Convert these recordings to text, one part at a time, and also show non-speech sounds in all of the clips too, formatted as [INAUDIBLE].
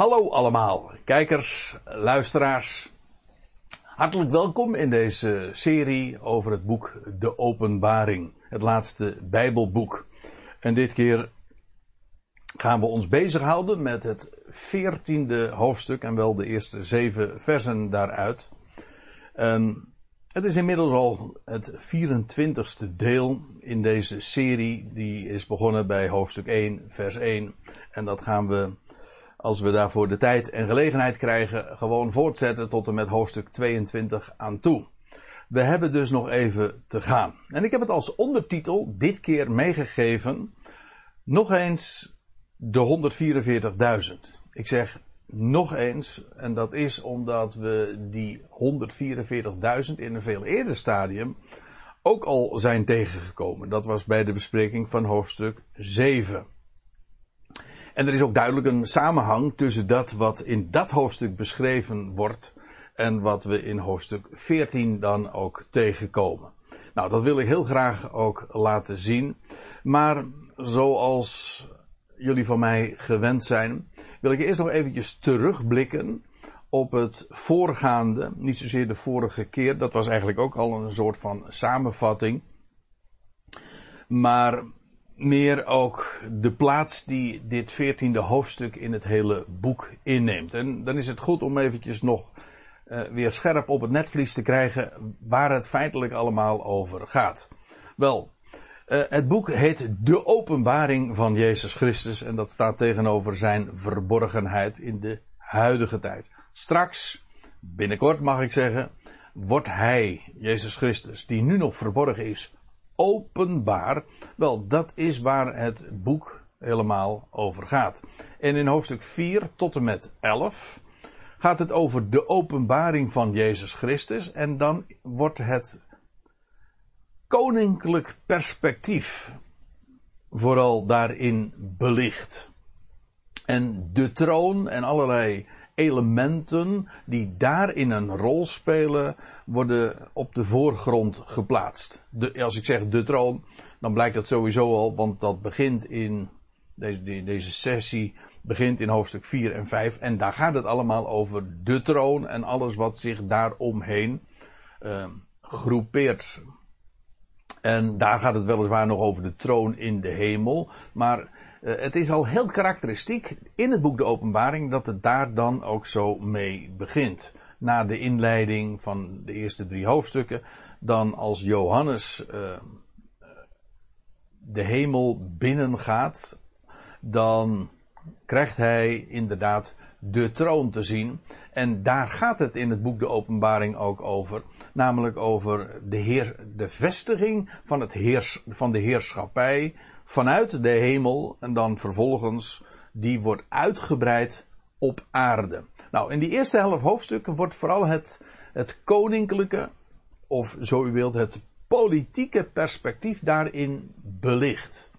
Hallo allemaal, kijkers, luisteraars. Hartelijk welkom in deze serie over het boek De Openbaring, het laatste Bijbelboek. En dit keer gaan we ons bezighouden met het veertiende hoofdstuk en wel de eerste zeven versen daaruit. Het is inmiddels al het 24ste deel in deze serie. Die is begonnen bij hoofdstuk 1, vers 1. En dat gaan we als we daarvoor de tijd en gelegenheid krijgen, gewoon voortzetten tot en met hoofdstuk 22 aan toe. We hebben dus nog even te gaan. En ik heb het als ondertitel dit keer meegegeven, nog eens de 144.000. Ik zeg nog eens, en dat is omdat we die 144.000 in een veel eerder stadium ook al zijn tegengekomen. Dat was bij de bespreking van hoofdstuk 7. En er is ook duidelijk een samenhang tussen dat wat in dat hoofdstuk beschreven wordt en wat we in hoofdstuk 14 dan ook tegenkomen. Nou, dat wil ik heel graag ook laten zien. Maar zoals jullie van mij gewend zijn, wil ik eerst nog eventjes terugblikken op het voorgaande, niet zozeer de vorige keer, dat was eigenlijk ook al een soort van samenvatting. Maar meer ook de plaats die dit veertiende hoofdstuk in het hele boek inneemt. En dan is het goed om eventjes nog uh, weer scherp op het netvlies te krijgen waar het feitelijk allemaal over gaat. Wel, uh, het boek heet De Openbaring van Jezus Christus en dat staat tegenover zijn verborgenheid in de huidige tijd. Straks, binnenkort mag ik zeggen, wordt hij, Jezus Christus, die nu nog verborgen is, openbaar. Wel, dat is waar het boek helemaal over gaat. En in hoofdstuk 4 tot en met 11 gaat het over de openbaring van Jezus Christus. En dan wordt het koninklijk perspectief vooral daarin belicht. En de troon en allerlei elementen die daarin een rol spelen, worden op de voorgrond geplaatst. De, als ik zeg de troon, dan blijkt dat sowieso al, want dat begint in deze, deze sessie, begint in hoofdstuk 4 en 5. En daar gaat het allemaal over de troon en alles wat zich daaromheen uh, groepeert. En daar gaat het weliswaar nog over de troon in de hemel. Maar uh, het is al heel karakteristiek in het boek De Openbaring dat het daar dan ook zo mee begint na de inleiding van de eerste drie hoofdstukken, dan als Johannes uh, de hemel binnengaat, dan krijgt hij inderdaad de troon te zien. En daar gaat het in het boek De Openbaring ook over. Namelijk over de, heer, de vestiging van, het heers, van de heerschappij vanuit de hemel. En dan vervolgens die wordt uitgebreid op aarde. Nou, in die eerste helft hoofdstukken wordt vooral het, het koninklijke, of zo u wilt, het politieke perspectief daarin belicht.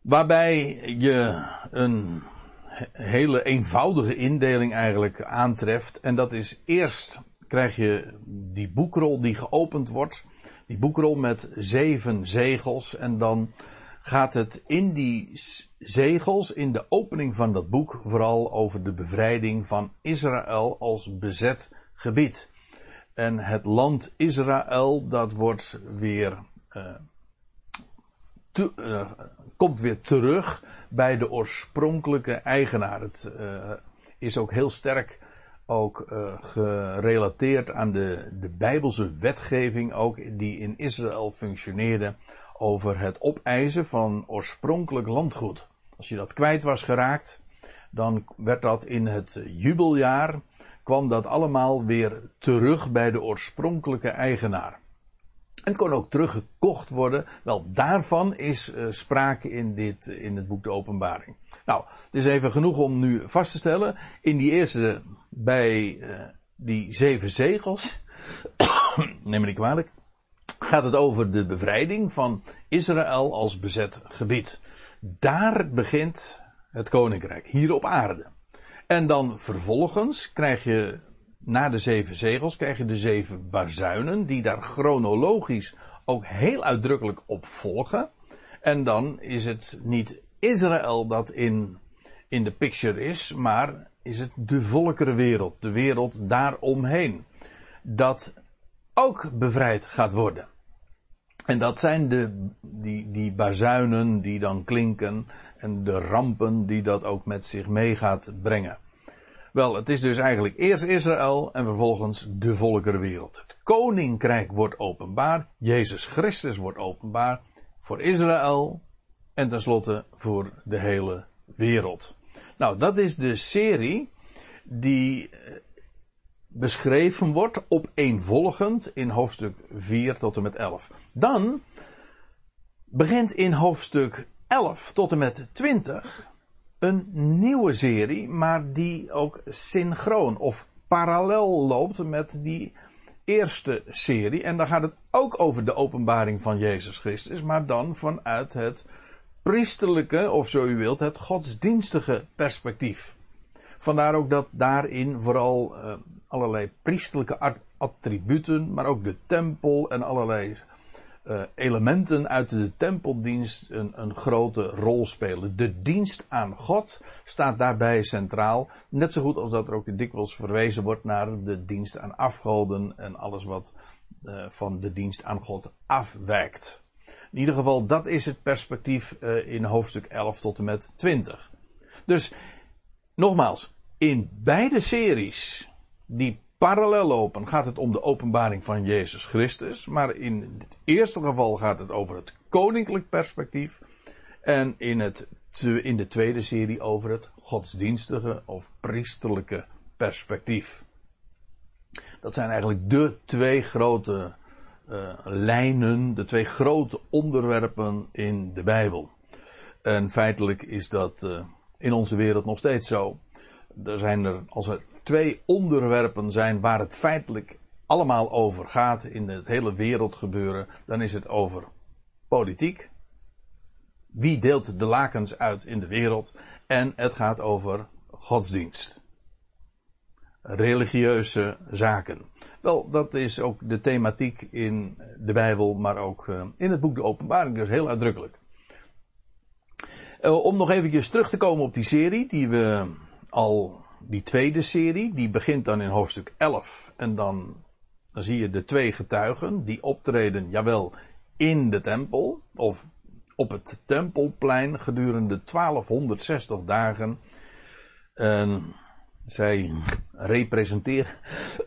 Waarbij je een hele eenvoudige indeling eigenlijk aantreft. En dat is eerst krijg je die boekrol die geopend wordt. Die boekrol met zeven zegels. En dan gaat het in die zegels, in de opening van dat boek, vooral over de bevrijding van Israël als bezet gebied. En het land Israël, dat wordt weer, uh, komt weer terug bij de oorspronkelijke eigenaar. Het uh, is ook heel sterk ook gerelateerd aan de, de Bijbelse wetgeving ook, die in Israël functioneerde over het opeisen van oorspronkelijk landgoed. Als je dat kwijt was geraakt, dan werd dat in het jubeljaar, kwam dat allemaal weer terug bij de oorspronkelijke eigenaar. En kon ook teruggekocht worden. Wel, daarvan is uh, sprake in, dit, in het boek De Openbaring. Nou, het is even genoeg om nu vast te stellen. In die eerste, bij uh, die zeven zegels, [COUGHS] neem me niet kwalijk, gaat het over de bevrijding van Israël als bezet gebied. Daar begint het koninkrijk, hier op aarde. En dan vervolgens krijg je, na de zeven zegels, krijg je de zeven bazuinen, die daar chronologisch ook heel uitdrukkelijk op volgen. En dan is het niet Israël dat in in de picture is, maar is het de volkerenwereld, de wereld daaromheen, dat ook bevrijd gaat worden. En dat zijn de, die, die bazuinen die dan klinken en de rampen die dat ook met zich mee gaat brengen. Wel, het is dus eigenlijk eerst Israël en vervolgens de volkerenwereld. Het koninkrijk wordt openbaar, Jezus Christus wordt openbaar voor Israël en tenslotte voor de hele wereld. Nou, dat is de serie die eh, beschreven wordt opeenvolgend in hoofdstuk 4 tot en met 11. Dan begint in hoofdstuk 11 tot en met 20 een nieuwe serie, maar die ook synchroon of parallel loopt met die eerste serie. En dan gaat het ook over de openbaring van Jezus Christus, maar dan vanuit het priesterlijke, of zo u wilt, het godsdienstige perspectief. Vandaar ook dat daarin vooral uh, allerlei priesterlijke attributen, maar ook de tempel en allerlei uh, elementen uit de tempeldienst een, een, grote rol spelen. De dienst aan God staat daarbij centraal. Net zo goed als dat er ook dikwijls verwezen wordt naar de dienst aan afgoden en alles wat uh, van de dienst aan God afwijkt. In ieder geval, dat is het perspectief uh, in hoofdstuk 11 tot en met 20. Dus, nogmaals, in beide series die parallel lopen gaat het om de openbaring van Jezus Christus. Maar in het eerste geval gaat het over het koninklijk perspectief. En in, het, in de tweede serie over het godsdienstige of priesterlijke perspectief. Dat zijn eigenlijk de twee grote uh, lijnen, de twee grote onderwerpen in de Bijbel. En feitelijk is dat uh, in onze wereld nog steeds zo. Er zijn er, als er twee onderwerpen zijn waar het feitelijk allemaal over gaat in het hele wereldgebeuren, dan is het over politiek. Wie deelt de lakens uit in de wereld? En het gaat over godsdienst. Religieuze zaken. Wel, dat is ook de thematiek in de Bijbel, maar ook eh, in het boek De Openbaring, dus heel uitdrukkelijk. Eh, om nog eventjes terug te komen op die serie die we al die tweede serie, die begint dan in hoofdstuk 11. En dan, dan zie je de twee getuigen die optreden, jawel, in de tempel. Of op het tempelplein gedurende 1260 dagen. En zij representeren.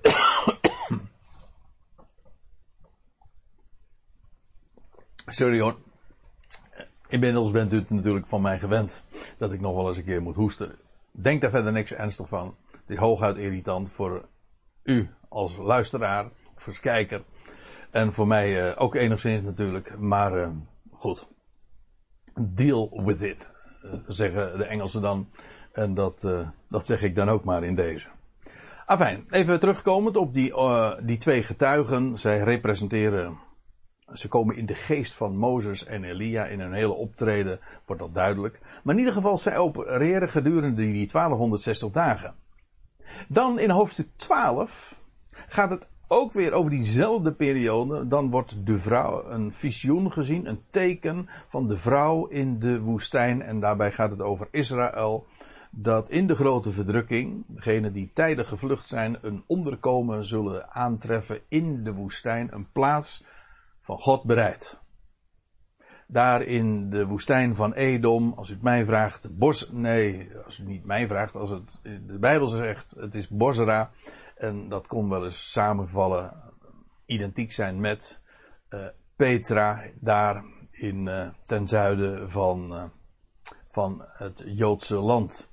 [COUGHS] Sorry hoor. Inmiddels bent u natuurlijk van mij gewend dat ik nog wel eens een keer moet hoesten. Denk daar verder niks ernstig van. Het is hooguit irritant voor u als luisteraar of als kijker. En voor mij uh, ook enigszins natuurlijk. Maar uh, goed. Deal with it. Uh, zeggen de Engelsen dan. En dat, dat zeg ik dan ook maar in deze. Afijn, even terugkomend op die, die twee getuigen. Zij representeren ze komen in de geest van Mozes en Elia in een hele optreden, wordt dat duidelijk. Maar in ieder geval, zij opereren gedurende die 1260 dagen. Dan in hoofdstuk 12 gaat het ook weer over diezelfde periode. Dan wordt de vrouw een visioen gezien, een teken van de vrouw in de woestijn. En daarbij gaat het over Israël. Dat in de grote verdrukking, degenen die tijdig gevlucht zijn, een onderkomen zullen aantreffen in de woestijn. Een plaats van God bereid. Daar in de woestijn van Edom, als u het mij vraagt, Bos, nee, als u het niet mij vraagt, als het de Bijbel zegt, het is Bosra. En dat kon wel eens samenvallen, identiek zijn met uh, Petra, daar in, uh, ten zuiden van, uh, van het Joodse land.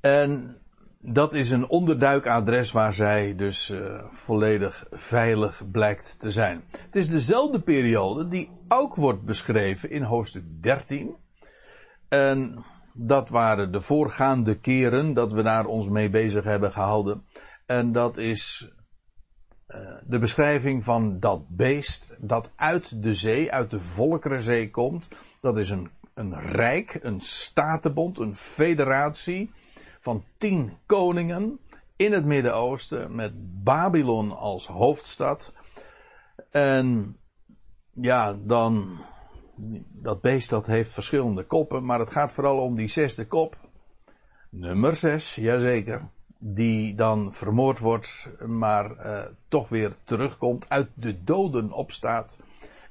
En dat is een onderduikadres waar zij dus uh, volledig veilig blijkt te zijn. Het is dezelfde periode die ook wordt beschreven in hoofdstuk 13. En dat waren de voorgaande keren dat we daar ons mee bezig hebben gehouden. En dat is uh, de beschrijving van dat beest dat uit de zee, uit de Volkerenzee komt. Dat is een, een rijk, een statenbond, een federatie van tien koningen in het Midden-Oosten met Babylon als hoofdstad. En ja, dan dat beest dat heeft verschillende koppen, maar het gaat vooral om die zesde kop. Nummer zes, jazeker. Die dan vermoord wordt, maar uh, toch weer terugkomt, uit de doden opstaat.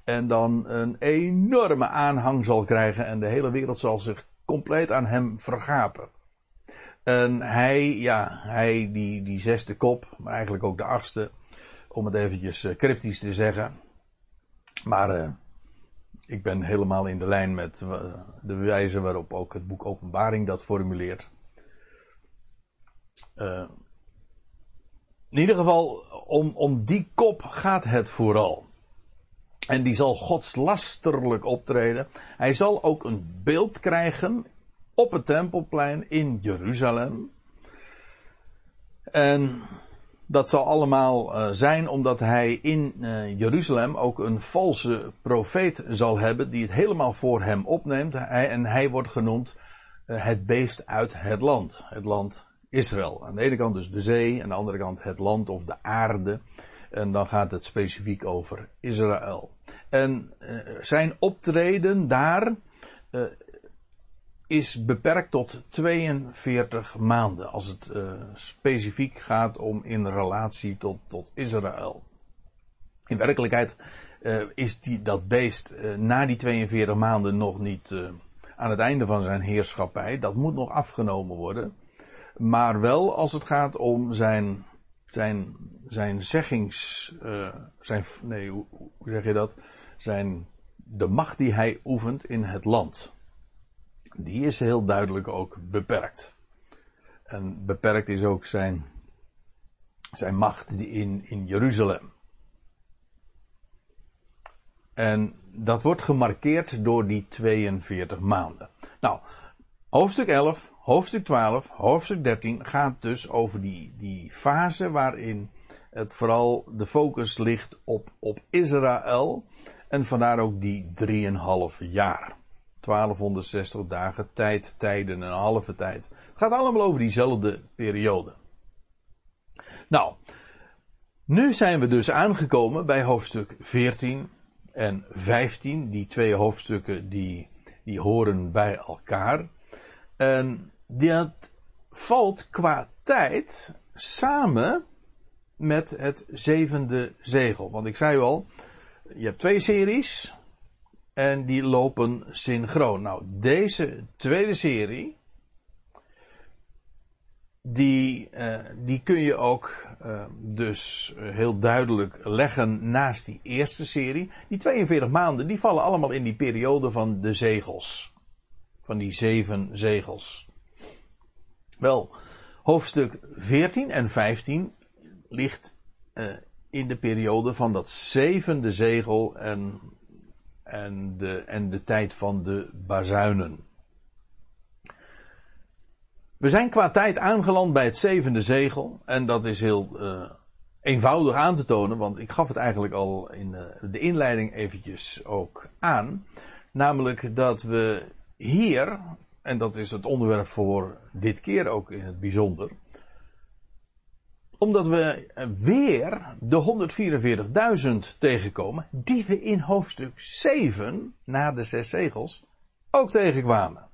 En dan een enorme aanhang zal krijgen en de hele wereld zal zich compleet aan hem vergapen. En hij, ja, hij, die, die zesde kop, maar eigenlijk ook de achtste, om het eventjes uh, cryptisch te zeggen. Maar uh, ik ben helemaal in de lijn met uh, de wijze waarop ook het boek Openbaring dat formuleert. in ieder geval, om, om die kop gaat het vooral. En die zal godslasterlijk optreden. Hij zal ook een beeld krijgen op het tempelplein in Jeruzalem. En dat zal allemaal uh, zijn omdat hij in uh, Jeruzalem ook een valse profeet zal hebben die het helemaal voor hem opneemt. Hij, en hij wordt genoemd uh, het beest uit het land. Het land Israël. Aan de ene kant dus de zee, aan de andere kant het land of de aarde. En dan gaat het specifiek over Israël. En zijn optreden daar is beperkt tot 42 maanden. Als het uh, specifiek gaat om in relatie tot, tot Israël. In werkelijkheid uh, is die, dat beest uh, na die 42 maanden nog niet aan het einde van zijn heerschappij. Dat moet nog afgenomen worden. Maar wel als het gaat om zijn, zijn, zijn zeggings, zijn, nee, hoe, hoe zeg je dat? Zijn, de macht die hij oefent in het land die is heel duidelijk ook beperkt. En beperkt is ook zijn, zijn macht in, in Jeruzalem. En dat wordt gemarkeerd door die 42 maanden. Nou, hoofdstuk 11, hoofdstuk 12, hoofdstuk 13 gaat dus over die, die fase waarin het vooral de focus ligt op, op Israël. En vandaar ook die 3,5 jaar. 1260 dagen, tijd, tijden en halve tijd. Het gaat allemaal over diezelfde periode. Nou, nu zijn we dus aangekomen bij hoofdstuk 14 en 15. Die twee hoofdstukken die, die horen bij elkaar. En dat valt qua tijd samen met het zevende zegel. Want ik zei al, je hebt twee series. En die lopen synchroon. Nou, deze tweede serie. Die, uh, die kun je ook uh, dus heel duidelijk leggen naast die eerste serie. Die 42 maanden, die vallen allemaal in die periode van de zegels. Van die zeven zegels. Wel, hoofdstuk 14 en 15 ligt uh, in de periode van dat zevende zegel en en de, en de tijd van de bazuinen. We zijn qua tijd aangeland bij het zevende zegel. En dat is heel uh, eenvoudig aan te tonen, want ik gaf het eigenlijk al in uh, de inleiding eventjes ook aan. Namelijk dat we hier, en dat is het onderwerp voor dit keer ook in het bijzonder, omdat we weer de 144.000 tegenkomen, die we in hoofdstuk 7, na de zes zegels, ook tegenkwamen.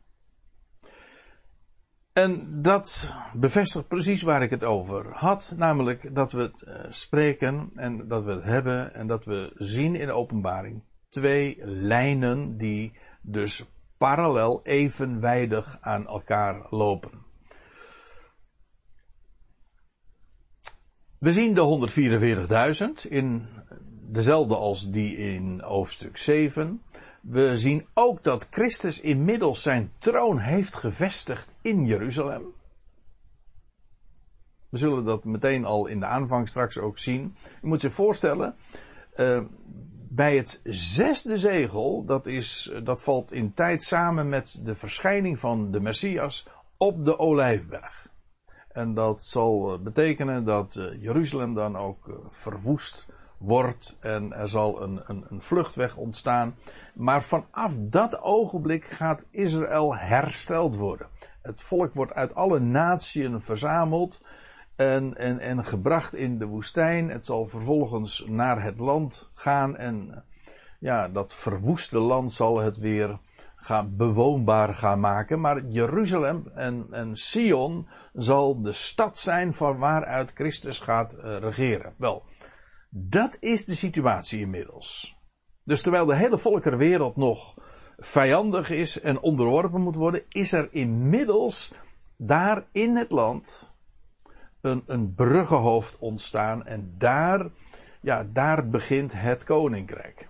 En dat bevestigt precies waar ik het over had, namelijk dat we het uh, spreken en dat we het hebben en dat we zien in de openbaring twee lijnen die dus parallel evenwijdig aan elkaar lopen. We zien de 144.000 in dezelfde als die in hoofdstuk 7. We zien ook dat Christus inmiddels zijn troon heeft gevestigd in Jeruzalem. We zullen dat meteen al in de aanvang straks ook zien. Je moet zich voorstellen, uh, bij het zesde zegel, dat, is, dat valt in tijd samen met de verschijning van de Messias op de Olijfberg. En dat zal eh, betekenen dat eh, Jeruzalem dan ook eh, verwoest wordt en er zal een, een, een vluchtweg ontstaan. Maar vanaf dat ogenblik gaat Israël hersteld worden. Het volk wordt uit alle naties verzameld en, en, en gebracht in de woestijn. Het zal vervolgens naar het land gaan en ja, dat verwoeste land zal het weer gaan, bewoonbaar gaan maken. Maar Jeruzalem en, en Sion zal de stad zijn van waaruit Christus gaat uh, regeren. Wel, dat is de situatie inmiddels. Dus terwijl de hele volkerenwereld nog vijandig is en onderworpen moet worden, is er inmiddels daar in het land een, een bruggenhoofd ontstaan en daar, ja, daar begint het koninkrijk.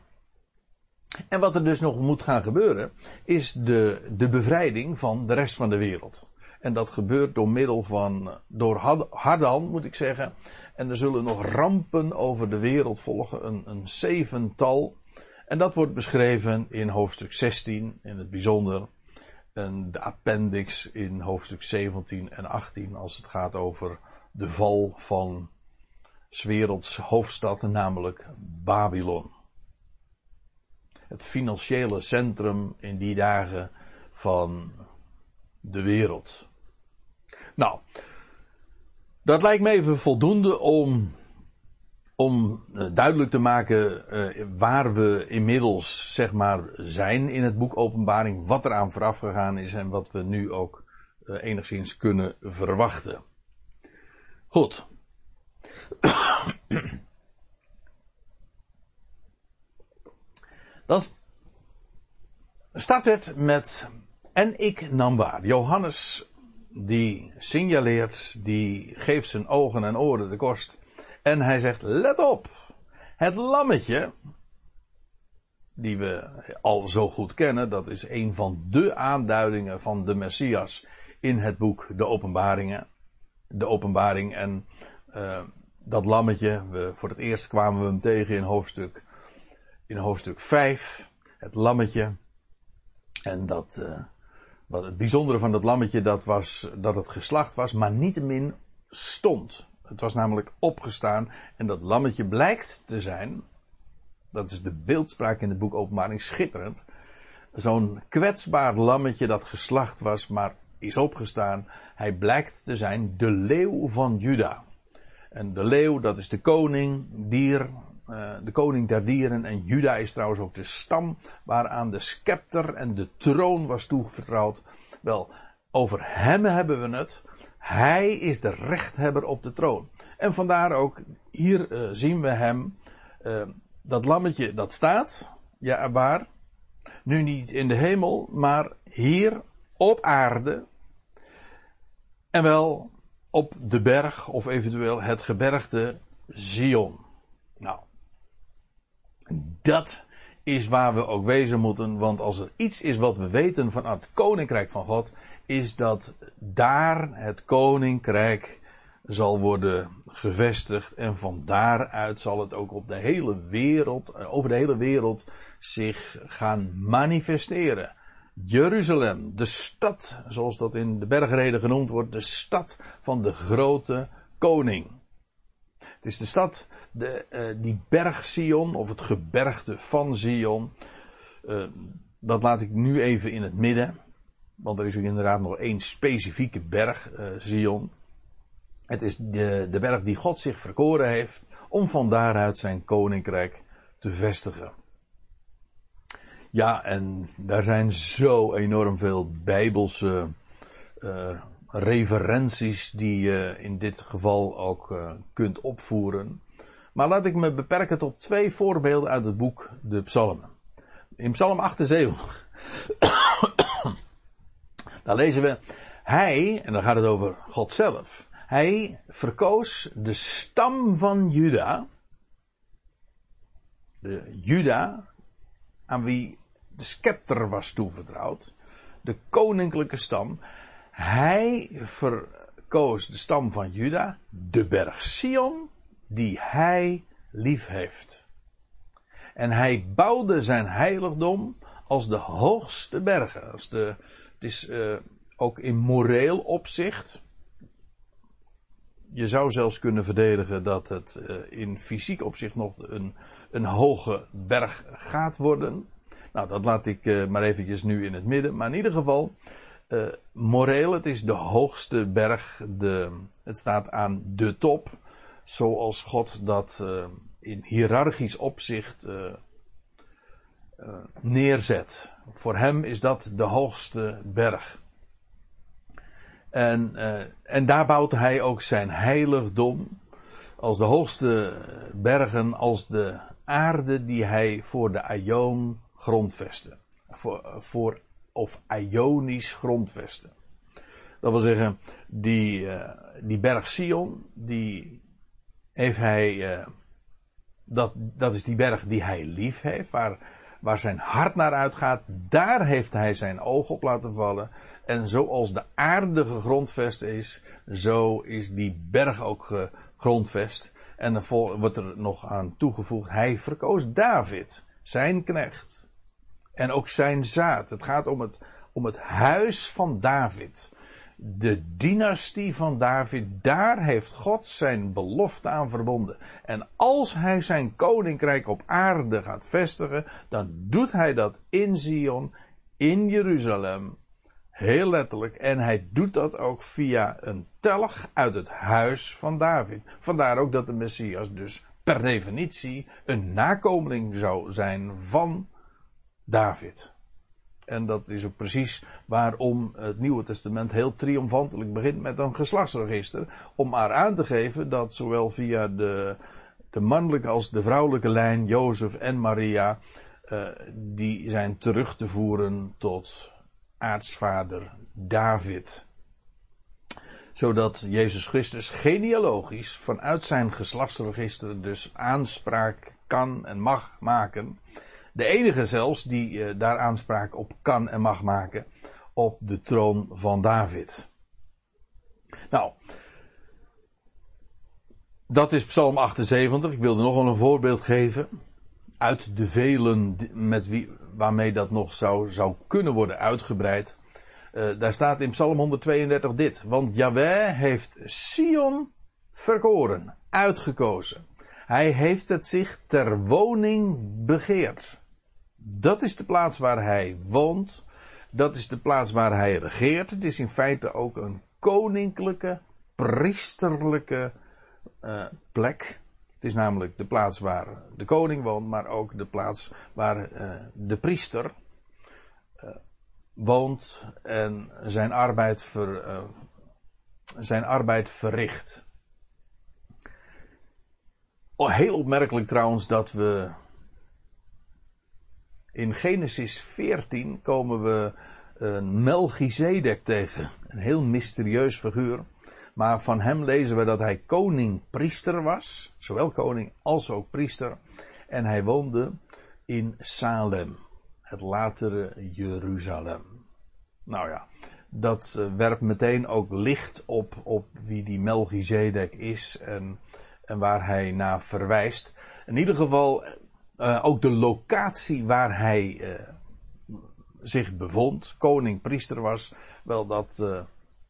En wat er dus nog moet gaan gebeuren, is de, de bevrijding van de rest van de wereld. En dat gebeurt door middel van, door Hardan moet ik zeggen. En er zullen nog rampen over de wereld volgen, een, een zevental. En dat wordt beschreven in hoofdstuk 16 in het bijzonder. En de appendix in hoofdstuk 17 en 18 als het gaat over de val van 's werelds hoofdstad, namelijk Babylon het financiële centrum in die dagen van de wereld. Nou, dat lijkt me even voldoende om, om eh, duidelijk te maken uh, waar we inmiddels zeg maar zijn in het boek Openbaring, wat er aan vooraf gegaan is en wat we nu ook uh, enigszins kunnen verwachten. Goed. Dan start het met en ik nam waar. Johannes die signaleert, die geeft zijn ogen en oren de kost. En hij zegt, let op, het lammetje, die we al zo goed kennen, dat is een van de aanduidingen van de Messias in het boek De Openbaringen. De Openbaring en uh, dat lammetje, voor het eerst kwamen we hem tegen in hoofdstuk in hoofdstuk 5, het lammetje. En dat, uh, wat het bijzondere van dat lammetje, dat was dat het geslacht was, maar niettemin stond. Het was namelijk opgestaan en dat lammetje blijkt te zijn, dat is de beeldspraak in het boek Openbaring, schitterend. Zo'n kwetsbaar lammetje dat geslacht was, maar is opgestaan. Hij blijkt te zijn de leeuw van Juda. En de leeuw, dat is de koning, dier, uh, de koning der dieren. En Juda is trouwens ook de stam waaraan de scepter en de troon was toevertrouwd. Wel, over hem hebben we het. Hij is de rechthebber op de troon. En vandaar ook, hier uh, zien we hem, uh, dat lammetje dat staat, ja waar, nu niet in de hemel, maar hier op aarde. En wel op de berg of eventueel het gebergte Zion. Nou, dat is waar we ook wezen moeten, want als er iets is wat we weten van het koninkrijk van God, is dat daar het koninkrijk zal worden gevestigd en van daaruit zal het ook op de hele wereld, eh, over de hele wereld zich gaan manifesteren. Jeruzalem, de stad, zoals dat in de bergreden genoemd wordt, de stad van de grote koning. Het is de stad de, uh, die berg Sion, of het gebergte van Zion, uh, dat laat ik nu even in het midden. Want er is inderdaad nog één specifieke berg, uh, Zion. Het is de, de berg die God zich verkoren heeft om van daaruit zijn koninkrijk te vestigen. Ja, en daar zijn zo enorm veel bijbelse referenties die je in dit geval ook uh, kunt opvoeren. Maar laat ik me beperken tot twee voorbeelden uit het boek De Psalmen. In Psalm 78. [COUGHS] daar lezen we. Hij, en dan gaat het over God zelf. Hij verkoos de stam van Juda. De Juda, aan wie de scepter was toevertrouwd. De koninklijke stam. Hij verkoos de stam van Juda, de berg Sion, die hij lief heeft. En hij bouwde zijn heiligdom als de hoogste bergen. Als de, het is uh, ook in moreel opzicht. Je zou zelfs kunnen verdedigen dat het uh, in fysiek opzicht nog een, een hoge berg gaat worden. Nou, dat laat ik uh, maar eventjes nu in het midden. Maar in ieder geval, moreel, het is de hoogste berg. De, het staat aan de top zoals God dat uh, in hiërarchisch opzicht uh, neerzet. Voor hem is dat de hoogste berg. En, en daar bouwt hij ook zijn heiligdom als de hoogste bergen, als de aarde die hij voor de Aion grondvestte. Voor, voor, of Ionisch grondvesten. Dat wil zeggen, die, uh, die berg Sion, die heeft hij, uh, dat, dat is die berg die hij lief heeft, waar, waar zijn hart naar uitgaat. Daar heeft hij zijn oog op laten vallen. En zoals de aarde gegrondvest is, zo is die berg ook gegrondvest. En dan wordt er nog aan toegevoegd, hij verkoos David, zijn knecht. En ook zijn zaad. Het gaat om het, om het huis van David. De dynastie van David, daar heeft God zijn belofte aan verbonden. En als hij zijn koninkrijk op aarde gaat vestigen, dan doet hij dat in Zion, in Jeruzalem, Heel letterlijk. En hij doet dat ook via een telg uit het huis van David. Vandaar ook dat de Messias dus per definitie een nakomeling zou zijn van David. En dat is ook precies waarom het Nieuwe Testament heel triomfantelijk begint met een geslachtsregister. Om maar aan te geven dat zowel via de, de mannelijke als de vrouwelijke lijn, Jozef en Maria, uh, die zijn terug te voeren tot aartsvader David. Zodat Jezus Christus genealogisch vanuit zijn geslachtsregister dus aanspraak kan en mag maken. De enige zelfs die uh, daar aanspraak op kan en mag maken op de troon van David. Nou, dat is Psalm 78. Ik wilde nog wel een voorbeeld geven. Uit de velen met wie, waarmee dat nog zou, zou kunnen worden uitgebreid. Uh, daar staat in Psalm 132 dit. Want Yahweh heeft Sion verkoren, uitgekozen. Hij heeft het zich ter woning begeerd. Dat is de plaats waar hij woont. Dat is de plaats waar hij regeert. Het is in feite ook een koninklijke, priesterlijke uh, plek. Het is namelijk de plaats waar de koning woont, maar ook de plaats waar uh, de priester uh, woont en zijn arbeid, ver, zijn arbeid verricht. Oh, heel opmerkelijk trouwens dat we in Genesis 14 komen we een Melchizedek tegen. Een heel mysterieus figuur. Maar van hem lezen we dat hij koning-priester was. Zowel koning als ook priester. En hij woonde in Salem. Het latere Jeruzalem. Nou ja, dat uh, werpt meteen ook licht op, op wie die Melchizedek is en, en waar hij naar verwijst. In ieder geval uh, ook de locatie waar hij uh, zich bevond, koning, priester was, wel dat,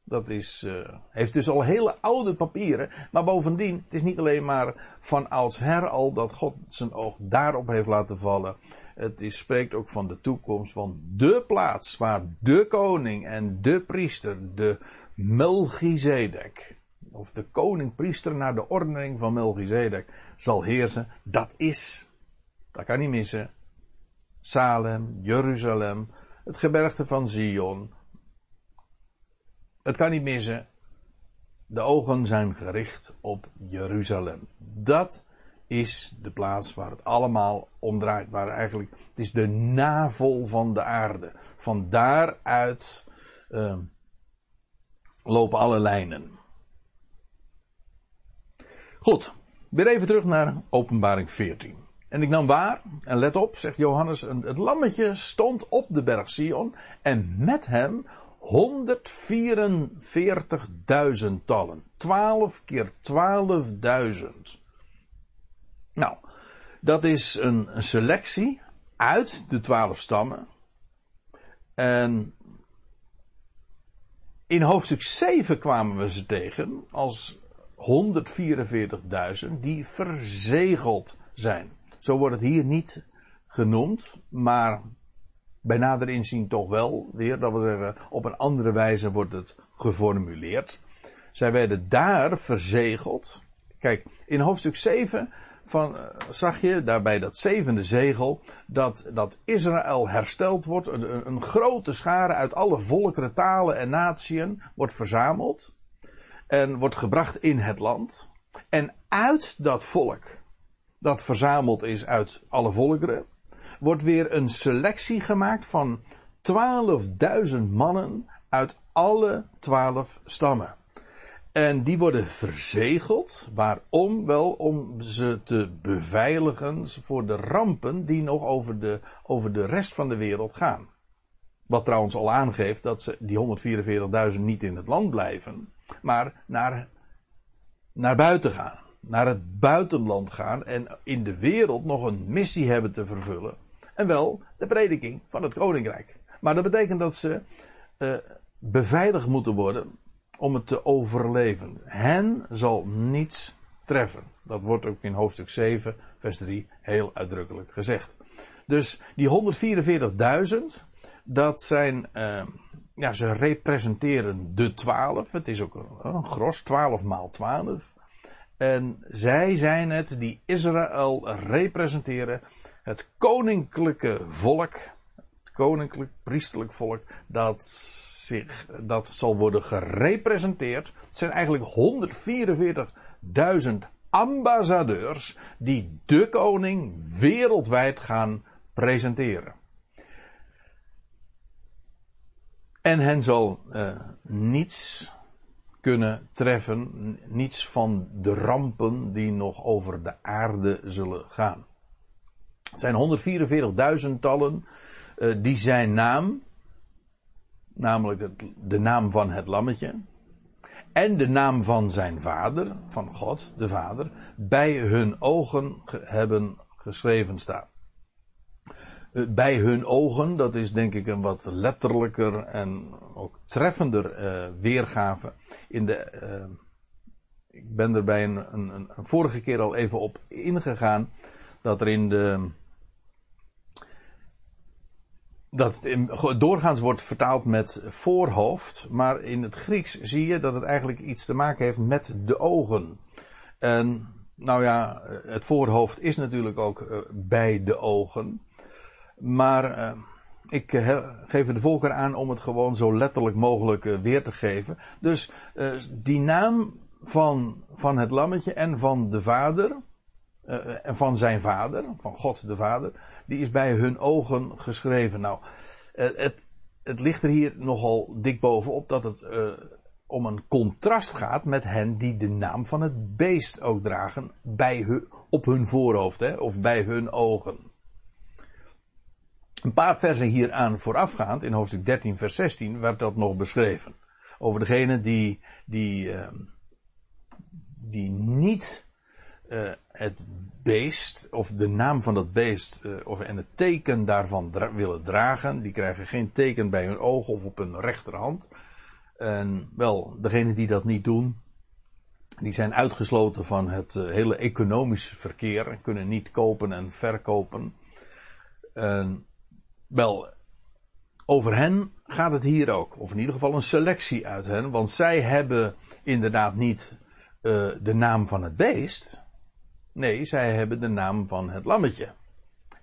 dat is, uh, heeft dus al hele oude papieren. Maar bovendien, het is niet alleen maar van oudsher al dat God zijn oog daarop heeft laten vallen. Het spreekt ook van de toekomst, van de plaats waar de koning en de priester, de Melchizedek, of de koning-priester naar de ordening van Melchizedek zal heersen. Dat is, dat kan niet missen, Salem, Jeruzalem, het gebergte van Zion, het kan niet missen. De ogen zijn gericht op Jeruzalem. Dat is de plaats waar het allemaal om draait. Waar eigenlijk, het is de navel van de aarde. Van daaruit uh, lopen alle lijnen. Goed, weer even terug naar openbaring 14. En ik nam waar, en let op, zegt Johannes, het lammetje stond op de berg Sion en met hem 144.000 tallen. 12 keer 12.000. Nou, dat is een, selectie uit de 12 stammen. En in hoofdstuk 7 kwamen we ze tegen als 144.000 die verzegeld zijn. Zo wordt het hier niet genoemd, maar bij nader inzien toch wel weer. Dat wil zeggen, op een andere wijze wordt het geformuleerd. Zij werden daar verzegeld. Kijk, in hoofdstuk 7 van, zag je daarbij dat zevende zegel, dat, dat Israël hersteld wordt, een, een grote schare uit alle volkeren, talen en natieën wordt verzameld en wordt gebracht in het land. En uit dat volk, dat verzameld is uit alle volkeren, wordt weer een selectie gemaakt van 12.000 mannen uit alle twaalf stammen. En die worden verzegeld. Waarom? Wel om ze te beveiligen voor de rampen die nog over de, over de rest van de wereld gaan. Wat trouwens al aangeeft dat ze die 144.000 niet in het land blijven, maar naar, naar buiten gaan. Naar het buitenland gaan en in de wereld nog een missie hebben te vervullen. En wel de prediking van het koninkrijk. Maar dat betekent dat ze uh, beveiligd moeten worden om het te overleven. Hen zal niets treffen. Dat wordt ook in hoofdstuk 7, vers 3 heel uitdrukkelijk gezegd. Dus die 144.000, dat zijn, uh, ja, ze representeren de 12. Het is ook een, een gros, 12 maal 12. En zij zijn het die Israël representeren. Het koninklijke volk. Het koninklijk priesterlijk volk. Dat zich, dat zal worden gerepresenteerd. Het zijn eigenlijk 144.000 ambassadeurs die de koning wereldwijd gaan presenteren. En hen zal uh, niets kunnen treffen, niets van de rampen die nog over de aarde zullen gaan. Het zijn 144.000 tallen uh, die zijn naam namelijk de naam van het lammetje, en de naam van zijn vader, van God, de vader, bij hun ogen hebben geschreven staan. Eh, bij hun ogen, dat is denk ik een wat letterlijker en ook treffender uh, weergave. In de, uh, ik ben er bij een, een, een, vorige keer al even op ingegaan, dat er in de dat het doorgaans wordt vertaald met voorhoofd, maar in het Grieks zie je dat het eigenlijk iets te maken heeft met de ogen. En nou ja, het voorhoofd is natuurlijk ook bij de ogen. Maar uh, ik uh, geef de voorkeur aan om het gewoon zo letterlijk mogelijk weer te geven. Dus die naam van, van het lammetje en van de vader, en van zijn vader, van God de vader, die is bij hun ogen geschreven. Nou, eh, het, het ligt er hier nogal dik bovenop dat het om een contrast gaat met hen die de naam van het beest ook dragen bij hun, op hun voorhoofd, hè, of bij hun ogen. Een paar versen hieraan voorafgaand, in hoofdstuk 13, vers 16, werd dat nog beschreven. Over degene die, die, uh, die niet uh, het beest, of de naam van dat beest, uh, of, en het teken daarvan willen dragen, die krijgen geen teken bij hun oog of op hun rechterhand. En wel, degenen die dat niet doen, die zijn uitgesloten van het uh, hele economische verkeer, en kunnen niet kopen en verkopen. En, wel, over hen gaat het hier ook, of in ieder geval een selectie uit hen, want zij hebben inderdaad niet uh, de naam van het beest, Nee, zij hebben de naam van het lammetje.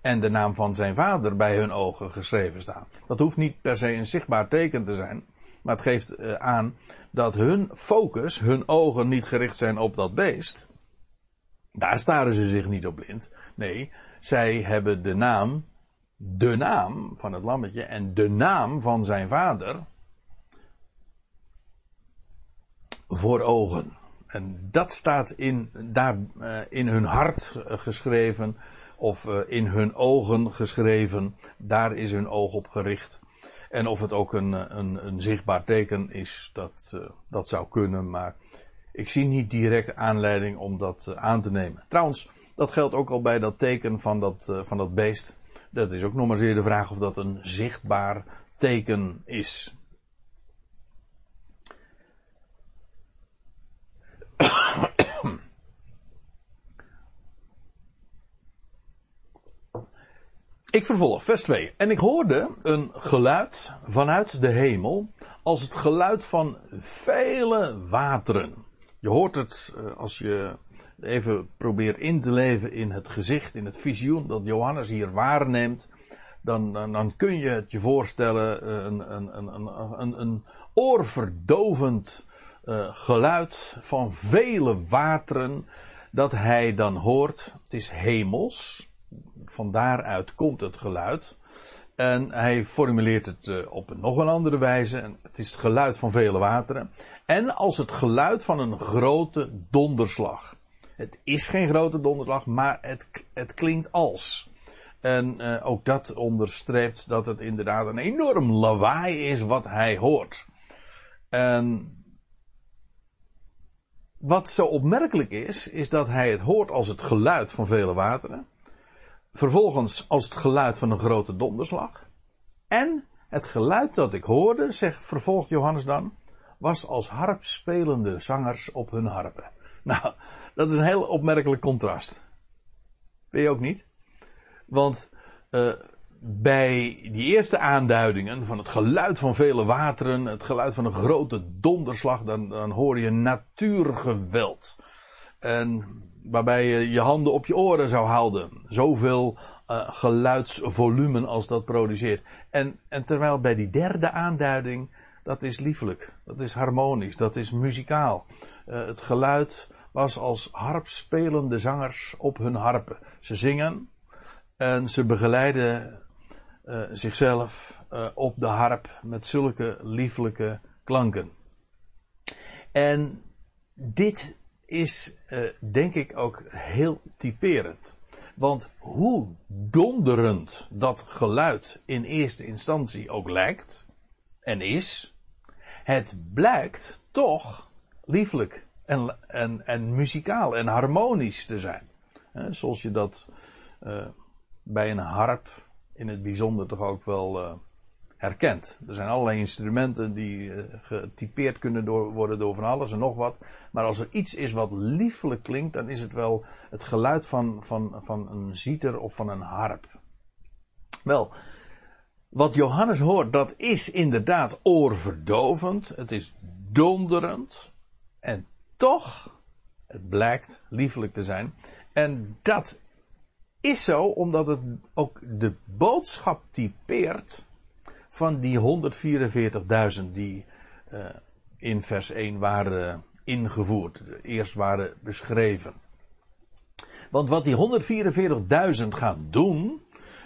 En de naam van zijn vader bij hun ogen geschreven staan. Dat hoeft niet per se een zichtbaar teken te zijn. Maar het geeft eh, aan dat hun focus, hun ogen niet gericht zijn op dat beest. Daar staren ze zich niet op blind. Nee, zij hebben de naam, de naam van het lammetje en de naam van zijn vader voor ogen. En dat staat in, daar, uh, in hun hart geschreven, of uh, in hun ogen geschreven. Daar is hun oog op gericht. En of het ook een, een, een zichtbaar teken is, dat, uh, dat zou kunnen, maar ik zie niet direct aanleiding om dat aan te nemen. Trouwens, dat geldt ook al bij dat teken van dat, van dat beest. Dat is ook nog maar zeer de vraag of dat een zichtbaar teken is. Ik vervolg, vers 2. En ik hoorde een geluid vanuit de hemel, als het geluid van vele wateren. Je hoort het eh, als je even probeert in te leven in het gezicht, in het visioen dat Johannes hier waarneemt, dan, dan, kun je het je voorstellen, een, een, een, een, een oorverdovend uh, geluid van vele wateren dat hij dan hoort. Het is hemels. Van daaruit komt het geluid. En hij formuleert het uh, op een nog een andere wijze. Het is het geluid van vele wateren. En als het geluid van een grote donderslag. Het is geen grote donderslag, maar het, het klinkt als. En uh, ook dat onderstreept dat het inderdaad een enorm lawaai is wat hij hoort. En wat zo opmerkelijk is, is dat hij het hoort als het geluid van vele wateren. Vervolgens als het geluid van een grote donderslag. En het geluid dat ik hoorde, zegt, vervolgt Johannes dan, was als harpspelende zangers op hun harpen. [LAUGHS] Nou, dat is een heel opmerkelijk contrast. Weet je ook niet? Want uh, bij die eerste aanduidingen van het geluid van vele wateren, het geluid van een grote donderslag, dan, dan hoor je natuurgeweld. En waarbij je je handen op je oren zou houden. Zoveel uh, geluidsvolumen als dat produceert. En, en terwijl bij die derde aanduiding, dat is liefelijk, dat is harmonisch, dat is muzikaal. Uh, het geluid was als harpspelende zangers op hun harpen. Ze zingen en ze begeleiden uh, zichzelf uh, op de harp met zulke lieflijke klanken. En dit is, uh, denk ik, ook heel typerend. Want hoe donderend dat geluid in eerste instantie ook lijkt en is, het blijkt toch lieflijk en, en, en muzikaal en harmonisch te zijn. zoals je dat bij een harp in het bijzonder toch ook wel uh, herkent. Er zijn allerlei instrumenten die uh, getypeerd kunnen door, worden door van alles en nog wat. Maar als er iets is wat liefelijk klinkt, dan is het wel het geluid van, van, van een zieter of van een harp. Wel, wat Johannes hoort, dat is inderdaad oorverdovend. Het is donderend. En toch, het blijkt liefelijk te zijn. En dat is zo omdat het ook de boodschap typeert van die 144.000 die uh, in vers 1 waren ingevoerd, eerst waren beschreven. Want wat die 144.000 gaan doen,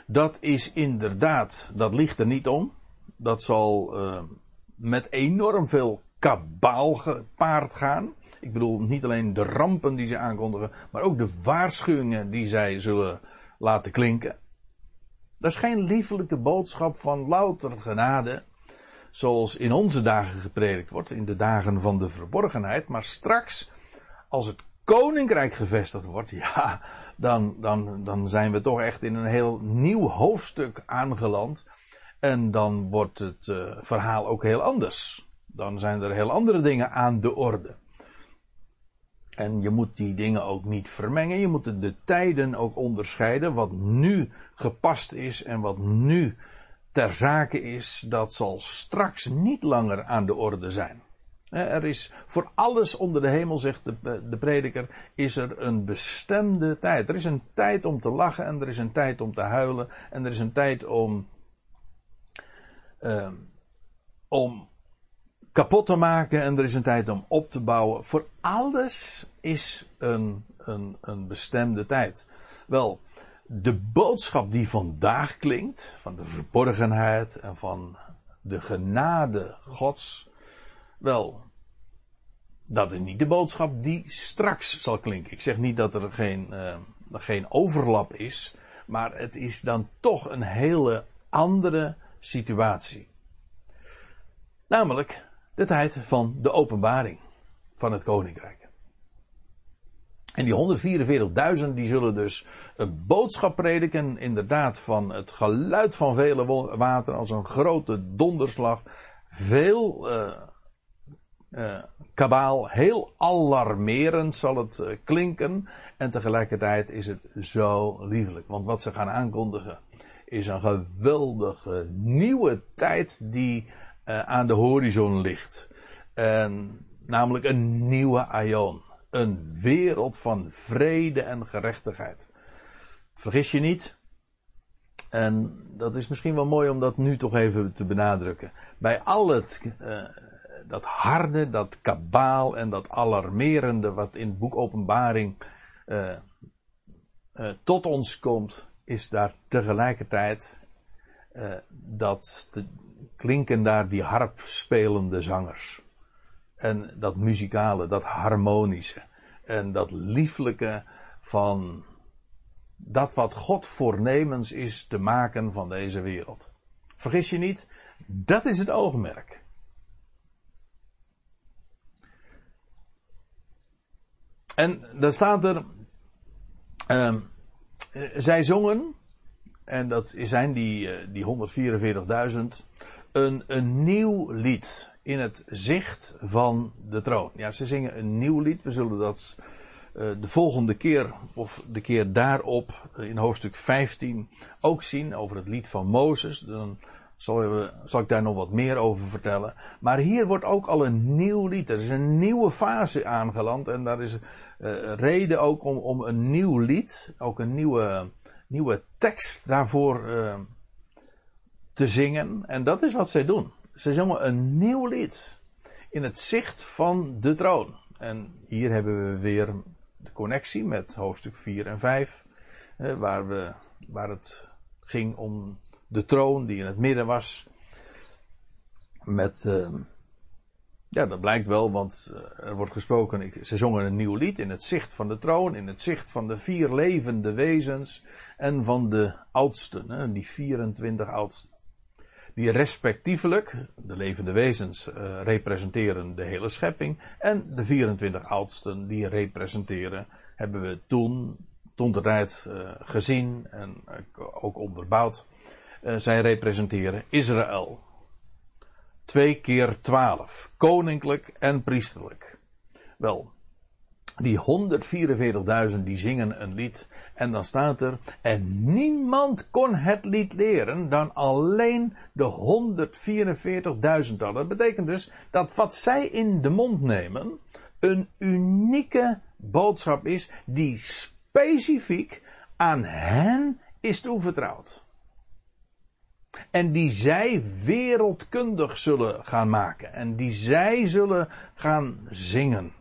dat is inderdaad, dat ligt er niet om. Dat zal uh, met enorm veel kabaal gepaard gaan. Ik bedoel niet alleen de rampen die ze aankondigen, maar ook de waarschuwingen die zij zullen laten klinken. Dat is geen liefelijke boodschap van louter genade, zoals in onze dagen gepredikt wordt, in de dagen van de verborgenheid, maar straks, als het koninkrijk gevestigd wordt, [LAUGHS] ja, dan, dan, dan zijn we toch echt in een heel nieuw hoofdstuk aangeland. En dan wordt het uh, verhaal ook heel anders. Dan zijn er heel andere dingen aan de orde. En je moet die dingen ook niet vermengen. Je moet de tijden ook onderscheiden. Wat nu gepast is en wat nu ter zake is, dat zal straks niet langer aan de orde zijn. Er is voor alles onder de hemel, zegt de, de prediker, is er een bestemde tijd. Er is een tijd om te lachen en er is een tijd om te huilen en er is een tijd om, uh, om kapot te maken en er is een tijd om op te bouwen. Voor alles is een, een, een bestemde tijd. Wel, de boodschap die vandaag klinkt, van de verborgenheid en van de genade Gods, wel, dat is niet de boodschap die straks zal klinken. Ik zeg niet dat er geen, uh, geen overlap is, maar het is dan toch een hele andere situatie. Namelijk de tijd van de openbaring van het koninkrijk. En die 144.000 die zullen dus een boodschap prediken, inderdaad van het geluid van vele wateren als een grote donderslag, veel uh, uh, kabaal, heel alarmerend zal het uh, klinken en tegelijkertijd is het zo liefelijk. Want wat ze gaan aankondigen is een geweldige nieuwe tijd die aan de horizon ligt. En, namelijk een nieuwe aion Een wereld van vrede en gerechtigheid. Vergis je niet. En dat is misschien wel mooi om dat nu toch even te benadrukken. Bij al het, uh, dat harde, dat kabaal en dat alarmerende wat in het boek Openbaring uh, tot ons komt, is daar tegelijkertijd dat de, klinken daar die harpspelende zangers. En dat muzikale, dat harmonische. En dat lieflijke van dat wat God voornemens is te maken van deze wereld. Vergis je niet, dat is het oogmerk. En dan staat er, uh, zij zongen, en dat zijn die, uh, die 144.000, een, een nieuw lied in het zicht van de troon. Ja, ze zingen een nieuw lied. We zullen dat uh, de volgende keer, of de keer daarop, uh, in hoofdstuk 15, ook zien over het lied van Mozes. Dan zal, we, zal, ik daar nog wat meer over vertellen. Maar hier wordt ook al een nieuw lied. Er is een nieuwe fase aangeland. En daar is uh, reden ook om, om een nieuw lied, ook een nieuwe, nieuwe tekst daarvoor te zingen. En dat is wat zij doen. Zij zongen een nieuw lied. In het zicht van de troon. En hier hebben we weer de connectie met hoofdstuk 4 en 5. waar, we, waar het ging om de troon die in het midden was. Met, uh, ja, dat blijkt wel, want uh, er wordt gesproken, ze zongen een nieuw lied in het zicht van de troon, in het zicht van de vier levende wezens en van de oudsten, hè, die 24 oudsten die respectievelijk, de levende wezens, uh, representeren de hele schepping. En de 24 oudsten, die representeren, hebben we toen, toen de tijd uh, gezien en ook onderbouwd. Zij representeren Israël. Twee keer twaalf. Koninklijk en priesterlijk. Wel, die 144.000 die zingen een lied. En dan staat er, en niemand kon het lied leren dan alleen de 144.000 Dat betekent dus dat wat zij in de mond nemen, een unieke boodschap is die specifiek aan hen is toevertrouwd. En die zij wereldkundig zullen gaan maken. En die zij zullen gaan zingen.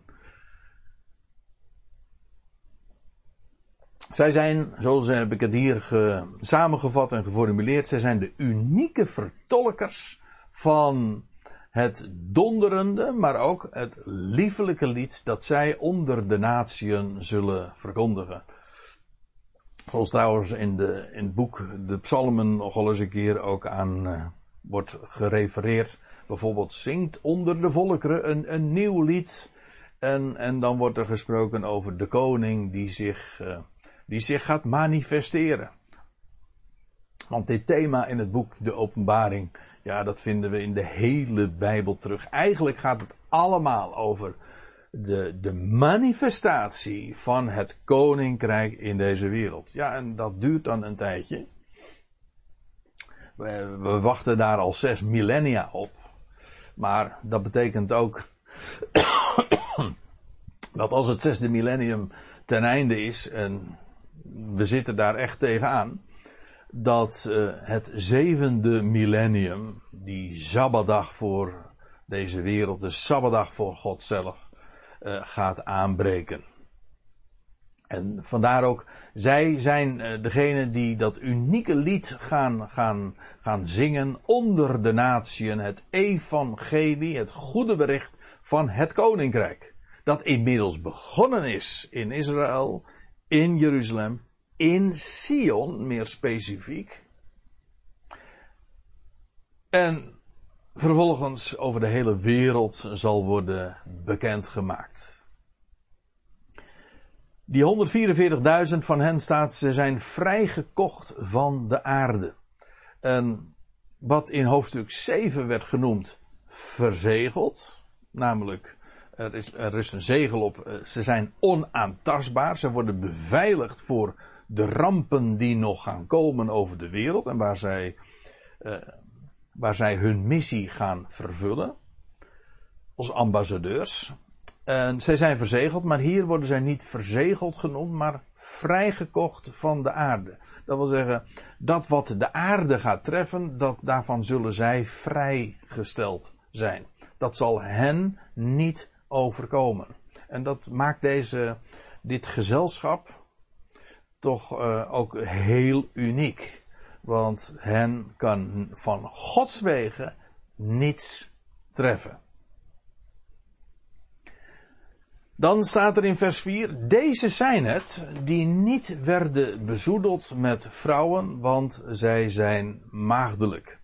Zij zijn, zoals heb ik het hier ge, samengevat en geformuleerd, zij zijn de unieke vertolkers van het donderende, maar ook het liefelijke lied dat zij onder de natieën zullen verkondigen. Zoals trouwens in, de, in het boek de psalmen nogal eens een keer ook aan uh, wordt gerefereerd. Bijvoorbeeld zingt onder de volkeren een, een nieuw lied. En, en dan wordt er gesproken over de koning die zich uh, die zich gaat manifesteren. Want dit thema in het boek De Openbaring, ja, dat vinden we in de hele Bijbel terug. Eigenlijk gaat het allemaal over de, de manifestatie van het koninkrijk in deze wereld. Ja, en dat duurt dan een tijdje. We, wachten daar al zes millennia op. Maar dat betekent ook [COUGHS] dat als het zesde millennium ten einde is en we zitten daar echt tegenaan. Dat uh, het zevende millennium, die Sabbatdag voor deze wereld, de Sabbatdag voor God zelf, uh, gaat aanbreken. En vandaar ook, zij zijn uh, degene die dat unieke lied gaan, gaan, gaan zingen onder de natieën, het evangelie, het goede bericht van het koninkrijk. Dat inmiddels begonnen is in Israël in Jeruzalem, in Sion meer specifiek. En vervolgens over de hele wereld zal worden bekendgemaakt. Die 144.000 van hen staat, ze zijn vrijgekocht van de aarde. En wat in hoofdstuk 7 werd genoemd verzegeld, namelijk er is, is een zegel op. Eh, ze zijn onaantastbaar. Ze worden beveiligd voor de rampen die nog gaan komen over de wereld. En waar zij, uh, waar zij hun missie gaan vervullen. Als ambassadeurs. En zij zijn verzegeld, maar hier worden zij niet verzegeld genoemd, maar vrijgekocht van de aarde. Dat wil zeggen, dat wat de aarde gaat treffen, dat, daarvan zullen zij vrijgesteld zijn. Dat zal hen niet overkomen. En dat maakt deze, dit gezelschap toch uh, ook heel uniek. Want hen kan van Gods wegen niets treffen. Dan staat er in vers 4, deze zijn het die niet werden bezoedeld met vrouwen, want zij zijn maagdelijk.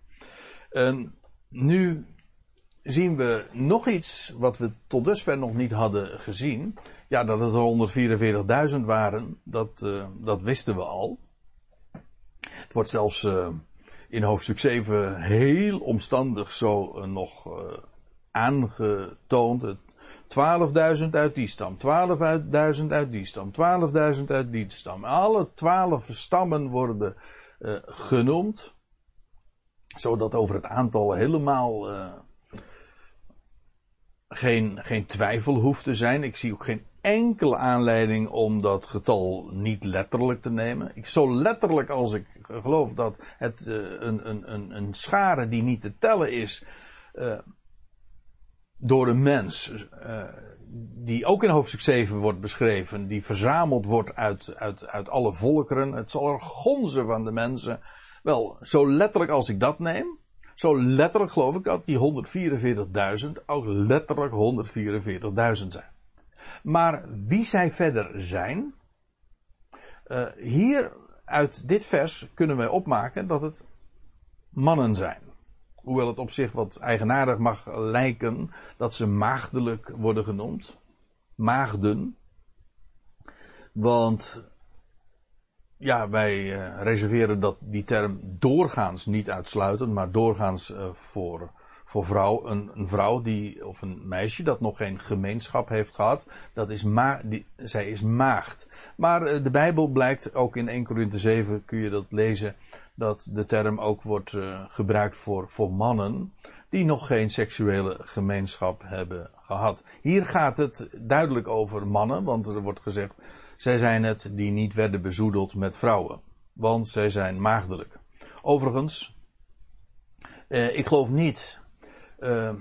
En nu zien we nog iets wat we tot dusver nog niet hadden gezien. Ja, dat het er 144.000 waren, dat, uh, dat wisten we al. Het wordt zelfs uh, in hoofdstuk 7 heel omstandig zo uh, nog aangetoond. 12.000 uit die stam, 12.000 uit die stam, 12.000 uit die stam. Alle twaalf stammen worden genoemd, zodat over het aantal helemaal geen, geen twijfel hoeft te zijn. Ik zie ook geen enkele aanleiding om dat getal niet letterlijk te nemen. Ik, zo letterlijk als ik geloof dat het uh, een, een, een, een schare die niet te tellen is, door een mens, uh, die ook in hoofdstuk 7 wordt beschreven, die verzameld wordt uit, uit, uit alle volkeren. Het zal er gonzen van de mensen. Wel, zo letterlijk als ik dat neem, zo letterlijk geloof ik dat die 144.000 ook letterlijk 144.000 zijn. Maar wie zij verder zijn, uh, hier uit dit vers kunnen wij opmaken dat het mannen zijn. Hoewel het op zich wat eigenaardig mag lijken dat ze maagdelijk worden genoemd. Maagden. Want ja, wij uh, reserveren dat die term doorgaans niet uitsluitend, maar doorgaans uh, voor, voor vrouw, een, een, vrouw die, of een meisje dat nog geen gemeenschap heeft gehad, dat is ma die, zij is maagd. Maar uh, de Bijbel blijkt, ook in 1 Korinthe 7 kun je dat lezen, dat de term ook wordt gebruikt voor, voor mannen die nog geen seksuele gemeenschap hebben gehad. Hier gaat het duidelijk over mannen, want er wordt gezegd, zij zijn het die niet werden bezoedeld met vrouwen, want zij zijn maagdelijk. Overigens, uh, ik geloof niet uh,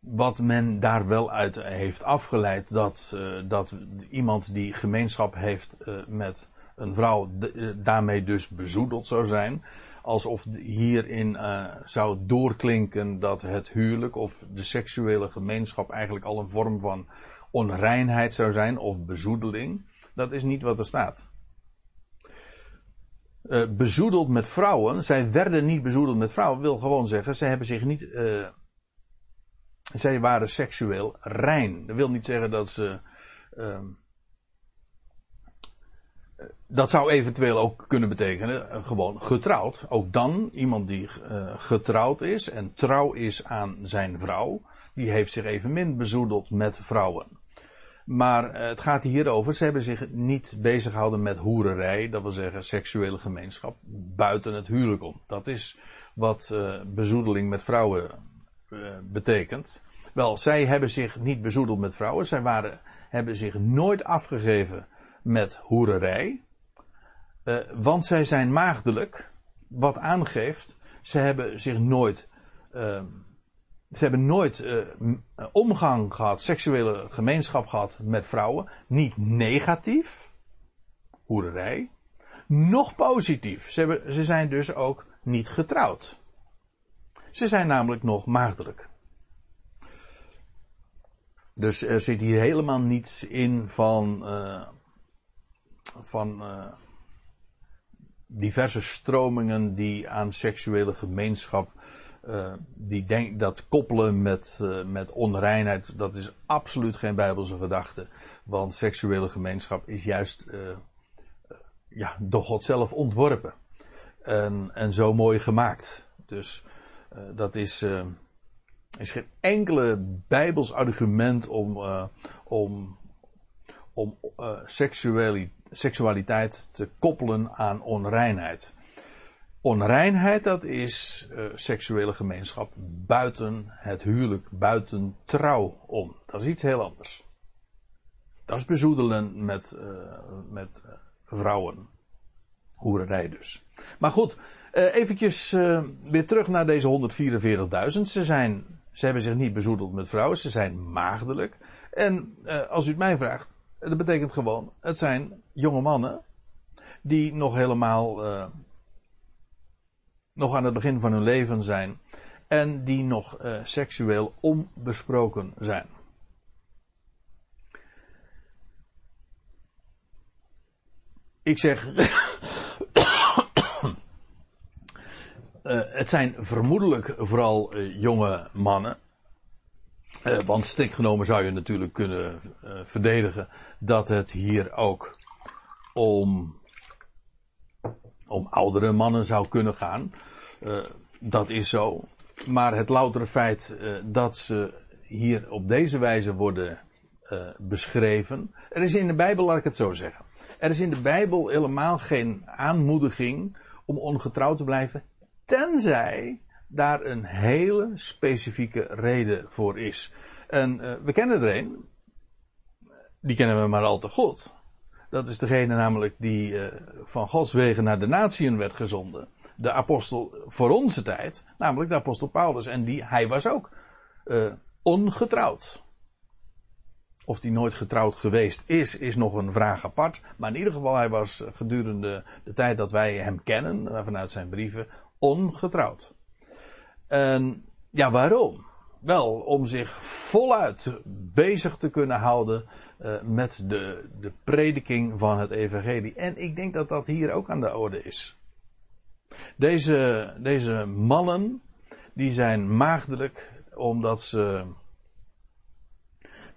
wat men daar wel uit heeft afgeleid, dat, dat iemand die gemeenschap heeft met een vrouw eh, daarmee dus bezoedeld zou zijn. Alsof hierin zou doorklinken dat het huwelijk of de seksuele gemeenschap eigenlijk al een vorm van onreinheid zou zijn of bezoedeling. Dat is niet wat er staat. Uh, bezoedeld met vrouwen, zij werden niet bezoedeld met vrouwen, wil gewoon zeggen, zij hebben zich niet, uh, zij waren seksueel rein. Dat wil niet zeggen dat ze, uh, dat zou eventueel ook kunnen betekenen uh, gewoon getrouwd. Ook dan iemand die getrouwd is en trouw is aan zijn vrouw, die heeft zich evenmin bezoedeld met vrouwen. Maar uh, het gaat hier over, ze hebben zich niet bezig gehouden met hoererij, dat wil zeggen seksuele gemeenschap, buiten het huwelijk om. Dat is wat bezoedeling met vrouwen betekent. Wel, zij hebben zich niet bezoedeld met vrouwen, zij waren, hebben zich nooit afgegeven met hoererij. Want zij zijn maagdelijk, wat aangeeft, ze hebben zich nooit, uh, ze hebben nooit uh, omgang gehad, seksuele gemeenschap gehad met vrouwen. Niet negatief, hoererij, nog positief. Ze, hebben, ze zijn dus ook niet getrouwd. Ze zijn namelijk nog maagdelijk. Dus er zit hier helemaal niets in van, van diverse stromingen die aan seksuele gemeenschap, uh, die denk, dat koppelen met, uh, met onreinheid, dat is absoluut geen bijbelse gedachte. Want seksuele gemeenschap is juist uh, ja, door God zelf ontworpen. En, en zo mooi gemaakt. Dus dat is, is geen enkele bijbels argument om, om, om seksualiteit te koppelen aan onreinheid. Onreinheid, dat is uh, seksuele gemeenschap buiten het huwelijk, buiten trouw om. Dat is iets heel anders. Dat is bezoedelen met, uh, met uh, vrouwen. Hoererij dus. Maar goed, eventjes weer terug naar deze 144.000. Ze zijn, ze hebben zich niet bezoedeld met vrouwen, ze zijn maagdelijk. En als u het mij vraagt, dat betekent gewoon, het zijn jonge mannen die nog helemaal nog aan het begin van hun leven zijn en die nog uh, seksueel onbesproken zijn. Ik zeg, uh, [COUGHS] het zijn vermoedelijk vooral uh, jonge mannen. want strikt genomen zou je natuurlijk kunnen verdedigen dat het hier ook om om oudere mannen zou kunnen gaan. Uh, dat is zo. Maar het loutere feit uh, dat ze hier op deze wijze worden uh, beschreven. Er is in de Bijbel, laat ik het zo zeggen. Er is in de Bijbel helemaal geen aanmoediging om ongetrouwd te blijven. Tenzij daar een hele specifieke reden voor is. En we kennen er een. Die kennen we maar al te goed. Dat is degene namelijk die uh, van Gods wegen naar de natieën werd gezonden. De apostel voor onze tijd, namelijk de apostel Paulus. En die, hij was ook uh, ongetrouwd. Of hij nooit getrouwd geweest is, is nog een vraag apart. Maar in ieder geval, hij was gedurende de tijd dat wij hem kennen, vanuit zijn brieven, ongetrouwd. En ja, waarom? Wel, om zich voluit bezig te kunnen houden uh, met de, de prediking van het evangelie. En ik denk dat dat hier ook aan de orde is. Deze, deze mannen, die zijn maagdelijk omdat ze...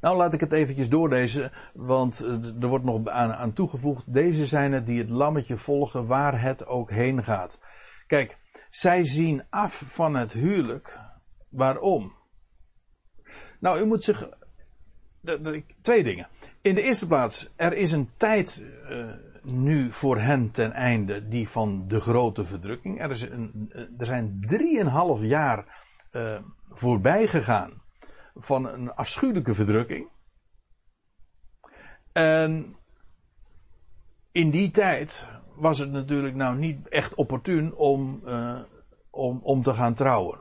Nou, laat ik het eventjes doorlezen, want er wordt nog aan, aan toegevoegd. Deze zijn het die het lammetje volgen waar het ook heen gaat. Kijk, zij zien af van het huwelijk. Waarom? Nou, u moet zich. Twee dingen. In de eerste plaats, er is een tijd uh, nu voor hen ten einde die van de grote verdrukking. Er, is een, uh, er zijn drieënhalf jaar uh, voorbij gegaan van een afschuwelijke verdrukking. En in die tijd was het natuurlijk nou niet echt opportun om, om, om te gaan trouwen.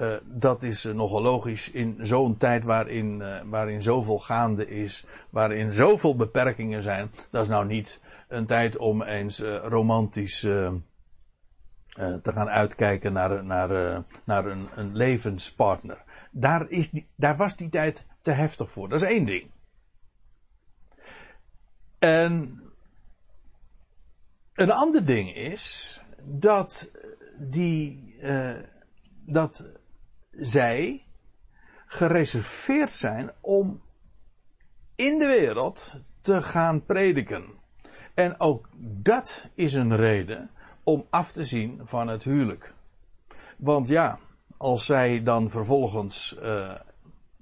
Uh, dat is uh, nogal logisch in zo'n tijd waarin, uh, waarin zoveel gaande is, waarin zoveel beperkingen zijn. Dat is nou niet een tijd om eens romantisch te gaan uitkijken naar, naar, naar een, een, levenspartner. Daar, is die, daar was die tijd te heftig voor. Dat is één ding. En een ander ding is dat die, dat zij gereserveerd zijn om in de wereld te gaan prediken. En ook dat is een reden om af te zien van het huwelijk. Want ja, als zij dan vervolgens uh,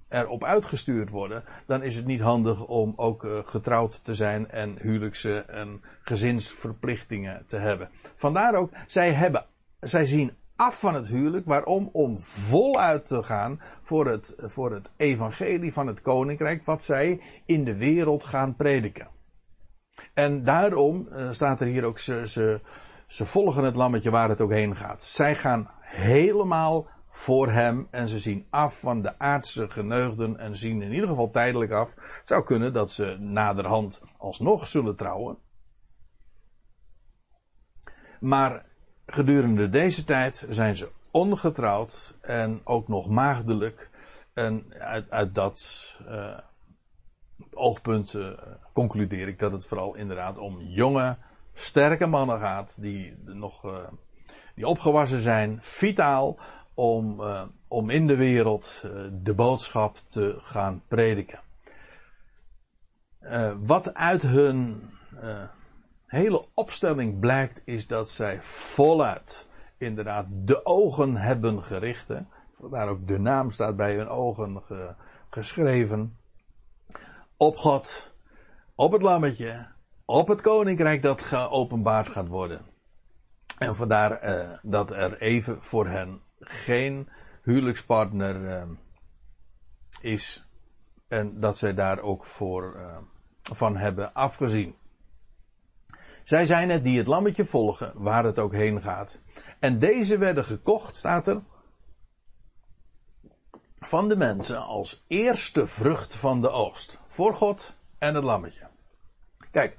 erop uitgestuurd worden, dan is het niet handig om ook uh, getrouwd te zijn en huwelijkse en gezinsverplichtingen te hebben. Vandaar ook, zij hebben, zij zien af van het huwelijk. Waarom? Om voluit te gaan voor het, voor het evangelie van het koninkrijk, wat zij in de wereld gaan prediken. En daarom uh, staat er hier ook, ze, ze, ze volgen het lammetje waar het ook heen gaat. Zij gaan helemaal voor hem en ze zien af van de aardse geneugden en zien in ieder geval tijdelijk af. Het zou kunnen dat ze naderhand alsnog zullen trouwen. Maar gedurende deze tijd zijn ze ongetrouwd en ook nog maagdelijk. En uit, uit dat uh, oogpunt uh, concludeer ik dat het vooral inderdaad om jonge, sterke mannen gaat die nog uh, die opgewassen zijn, vitaal, om, om in de wereld de boodschap te gaan prediken. wat uit hun hele opstelling blijkt is dat zij voluit inderdaad de ogen hebben gericht. Hè. Vandaar ook de naam staat bij hun ogen ge, geschreven. Op God, op het lammetje, op het koninkrijk dat geopenbaard gaat worden. En vandaar uh, dat er even voor hen geen huwelijkspartner uh, is. En dat zij daar ook voor uh, van hebben afgezien. Zij zijn het die het lammetje volgen, waar het ook heen gaat. En deze werden gekocht, staat er, van de mensen als eerste vrucht van de oogst. Voor God en het lammetje. Kijk,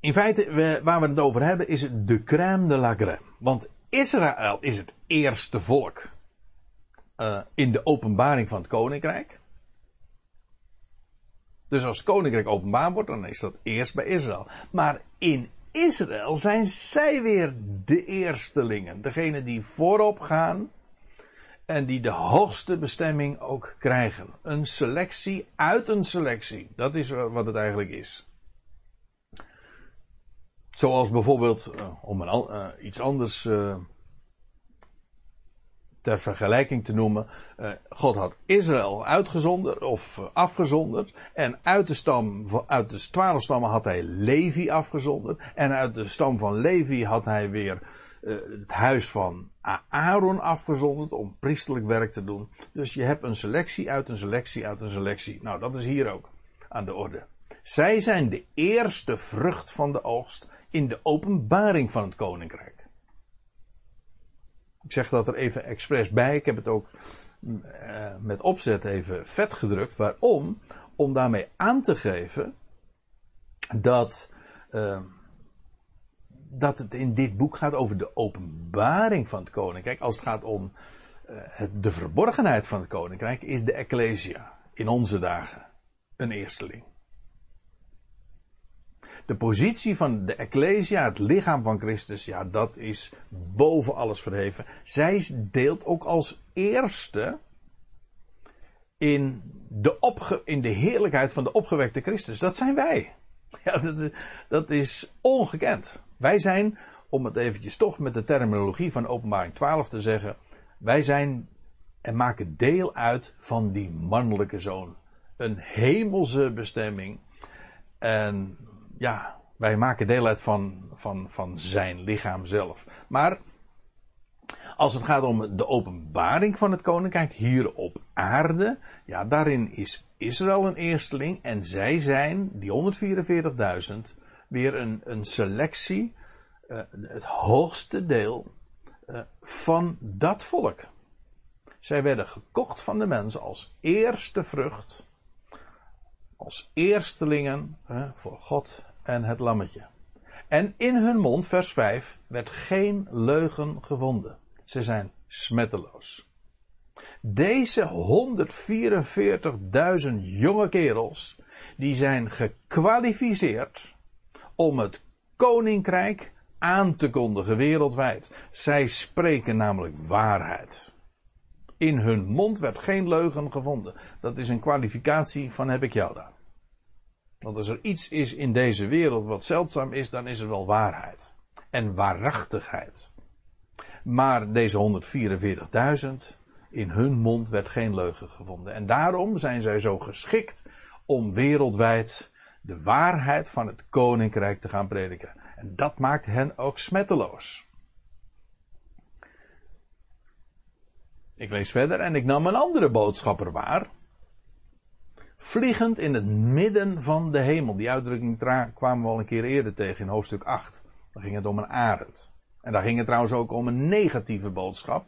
in feite, waar we het over hebben, is het de crème de la crème. Want Israël is het eerste volk uh, in de openbaring van het koninkrijk. Dus als het koninkrijk openbaar wordt, dan is dat eerst bij Israël. Maar in Israël zijn zij weer de eerstelingen. Degene die voorop gaan en die de hoogste bestemming ook krijgen. Een selectie uit een selectie. Dat is wat het eigenlijk is. Zoals bijvoorbeeld, uh, om een, uh, iets anders uh, ter vergelijking te noemen. God had Israël uitgezonderd of afgezonderd. En uit de stam, uit de twaalf stammen had hij Levi afgezonderd. En uit de stam van Levi had hij weer het huis van Aaron afgezonderd om priesterlijk werk te doen. Dus je hebt een selectie uit een selectie uit een selectie. Nou, dat is hier ook aan de orde. Zij zijn de eerste vrucht van de oogst in de openbaring van het koninkrijk. Ik zeg dat er even expres bij. Ik heb het ook uh, met opzet even vet gedrukt. Waarom? Om daarmee aan te geven dat, uh, dat het in dit boek gaat over de openbaring van het koninkrijk. Als het gaat om het, de verborgenheid van het koninkrijk, is de Ecclesia in onze dagen een eersteling de positie van de Ecclesia, het lichaam van Christus, ja, dat is boven alles verheven. Zij deelt ook als eerste in de, in de heerlijkheid van de opgewekte Christus. Dat zijn wij. [LAUGHS] Ja, dat is, dat is ongekend. Wij zijn, om het eventjes toch met de terminologie van openbaring 12 te zeggen, wij zijn en maken deel uit van die mannelijke zoon. Een hemelse bestemming. En ja, wij maken deel uit van, van, van zijn lichaam zelf. Maar als het gaat om de openbaring van het koninkrijk hier op aarde, ja, daarin is Israël een eersteling en zij zijn, die 144.000, weer een, een selectie, uh, het hoogste deel uh, van dat volk. Zij werden gekocht van de mensen als eerste vrucht, als eerstelingen voor God en het lammetje. En in hun mond, vers 5, werd geen leugen gevonden. Ze zijn smetteloos. Deze 144.000 jonge kerels, die zijn gekwalificeerd om het koninkrijk aan te kondigen wereldwijd. Zij spreken namelijk waarheid. In hun mond werd geen leugen gevonden. Dat is een kwalificatie van heb ik jou daar. Want als er iets is in deze wereld wat zeldzaam is, dan is er wel waarheid. En waarachtigheid. Maar deze 144.000, in hun mond werd geen leugen gevonden. En daarom zijn zij zo geschikt om wereldwijd de waarheid van het koninkrijk te gaan prediken. En dat maakt hen ook smetteloos. Ik lees verder en ik nam een andere boodschapper waar vliegend in het midden van de hemel. Die uitdrukking kwamen we al een keer eerder tegen in hoofdstuk 8. Daar ging het om een arend. En daar ging het trouwens ook om een negatieve boodschap.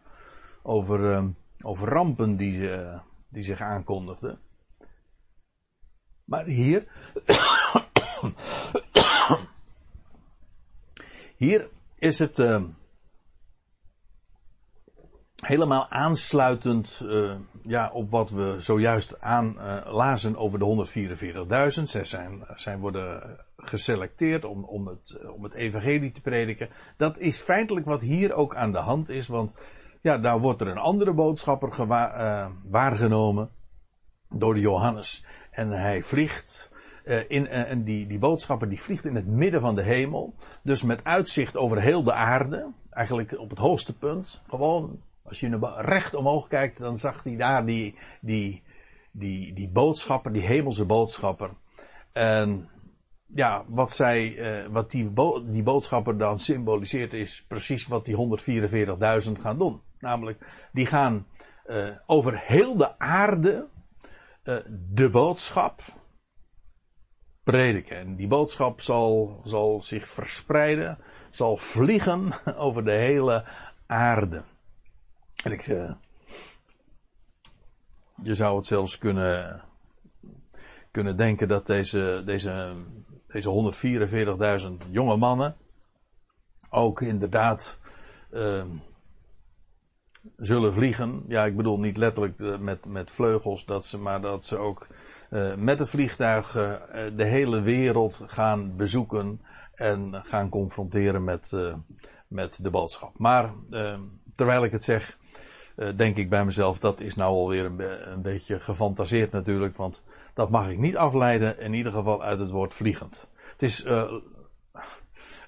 Over, uh, over rampen die, uh, die zich aankondigden. Maar hier. [COUGHS] hier is het. Uh, helemaal aansluitend uh, ja, op wat we zojuist aanlazen uh, over de 144.000. Zij zijn, zijn worden geselecteerd om, om, het, om het evangelie te prediken. Dat is feitelijk wat hier ook aan de hand is, want ja, daar wordt er een andere boodschapper gewa- uh, waargenomen door de Johannes. En hij vliegt in, en die, die boodschapper die vliegt in het midden van de hemel. Dus met uitzicht over heel de aarde. Eigenlijk op het hoogste punt. Gewoon als je recht omhoog kijkt, dan zag hij daar die, die, die, die boodschapper, die hemelse boodschapper. En ja, wat zij, uh, wat die, bo die boodschapper dan symboliseert is precies wat die 144.000 gaan doen. Namelijk, die gaan uh, over heel de aarde uh, de boodschap prediken. En die boodschap zal, zal zich verspreiden, zal vliegen [LAUGHS] over de hele aarde. En ik, je zou het zelfs kunnen, kunnen denken dat deze, deze deze 144.000 jonge mannen ook inderdaad uh, zullen vliegen. Ja, ik bedoel niet letterlijk eh, met, met vleugels, dat ze, maar dat ze ook uh, met het vliegtuig de hele wereld gaan bezoeken en gaan confronteren met, met de boodschap. Maar terwijl ik het zeg, denk ik bij mezelf, dat is nou alweer een, een beetje gefantaseerd natuurlijk, want dat mag ik niet afleiden, in ieder geval uit het woord vliegend. Het is, uh,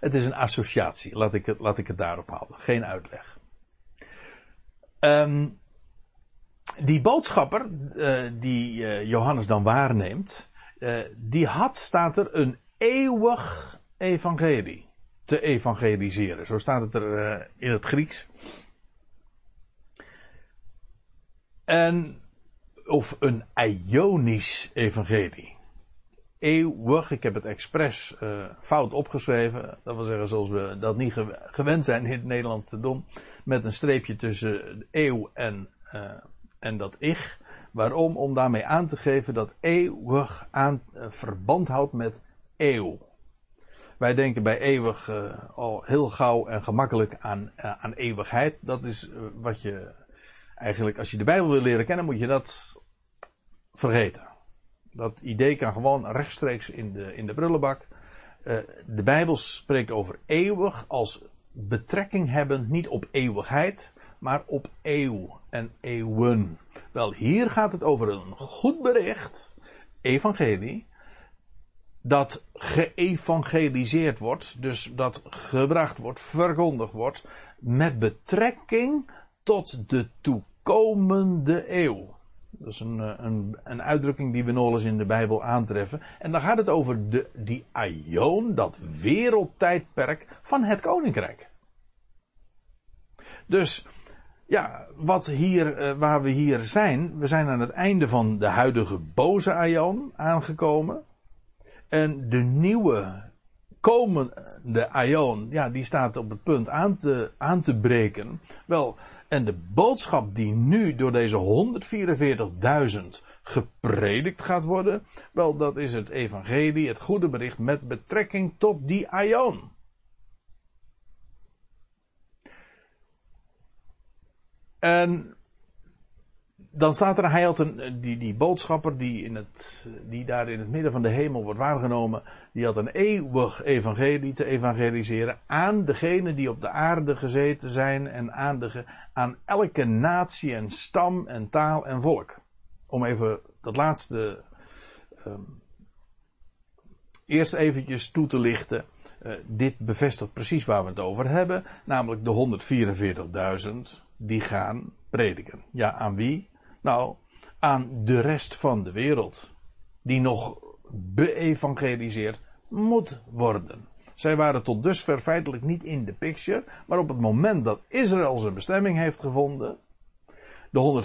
het is een associatie, laat ik het, laat ik het daarop houden. Geen uitleg. Um, die boodschapper, uh, die Johannes dan waarneemt, die had, staat er, een eeuwig evangelie te evangeliseren. Zo staat het er in het Grieks. En of een Ionisch evangelie. Eeuwig, ik heb het expres uh, fout opgeschreven. Dat wil zeggen, zoals we dat niet gewend zijn in het Nederlands te doen. Met een streepje tussen eeuw en, uh, en dat ich. Waarom? Om daarmee aan te geven dat eeuwig aan, uh, verband houdt met eeuw. Wij denken bij eeuwig al heel gauw en gemakkelijk aan, aan eeuwigheid. Dat is wat je eigenlijk, als je de Bijbel wil leren kennen, moet je dat vergeten. Dat idee kan gewoon rechtstreeks in de, in de brullenbak. Uh, de Bijbel spreekt over eeuwig als betrekking hebben niet op eeuwigheid, maar op eeuw en eeuwen. Wel, hier gaat het over een goed bericht, evangelie, dat geëvangeliseerd wordt, dus dat gebracht wordt, verkondigd wordt, met betrekking tot de toekomende eeuw. Dat is een, eh, een, een uitdrukking die we nog eens in de Bijbel aantreffen. En dan gaat het over de, die aion, dat wereldtijdperk van het koninkrijk. Dus, ja, wat hier, uh, waar we hier zijn, we zijn aan het einde van de huidige boze aion aangekomen. En de nieuwe komende aion, ja, die staat op het punt aan te, aan te breken. Wel, en de boodschap die nu door deze 144.000 gepredikt gaat worden, wel dat is het evangelie, het goede bericht met betrekking tot die aion. En dan staat er, hij had een, die, die boodschapper die, in het, die daar in het midden van de hemel wordt waargenomen, die had een eeuwig evangelie te evangeliseren aan degenen die op de aarde gezeten zijn en aan, de, aan elke natie en stam en taal en volk. Om even dat laatste um, eerst eventjes toe te lichten. Uh, dit bevestigt precies waar we het over hebben, namelijk de 144.000 die gaan prediken. Ja, aan wie? Nou, aan de rest van de wereld. Die nog beevangeliseerd moet worden. Zij waren tot dusver feitelijk niet in de picture. Maar op het moment dat Israël zijn bestemming heeft gevonden. De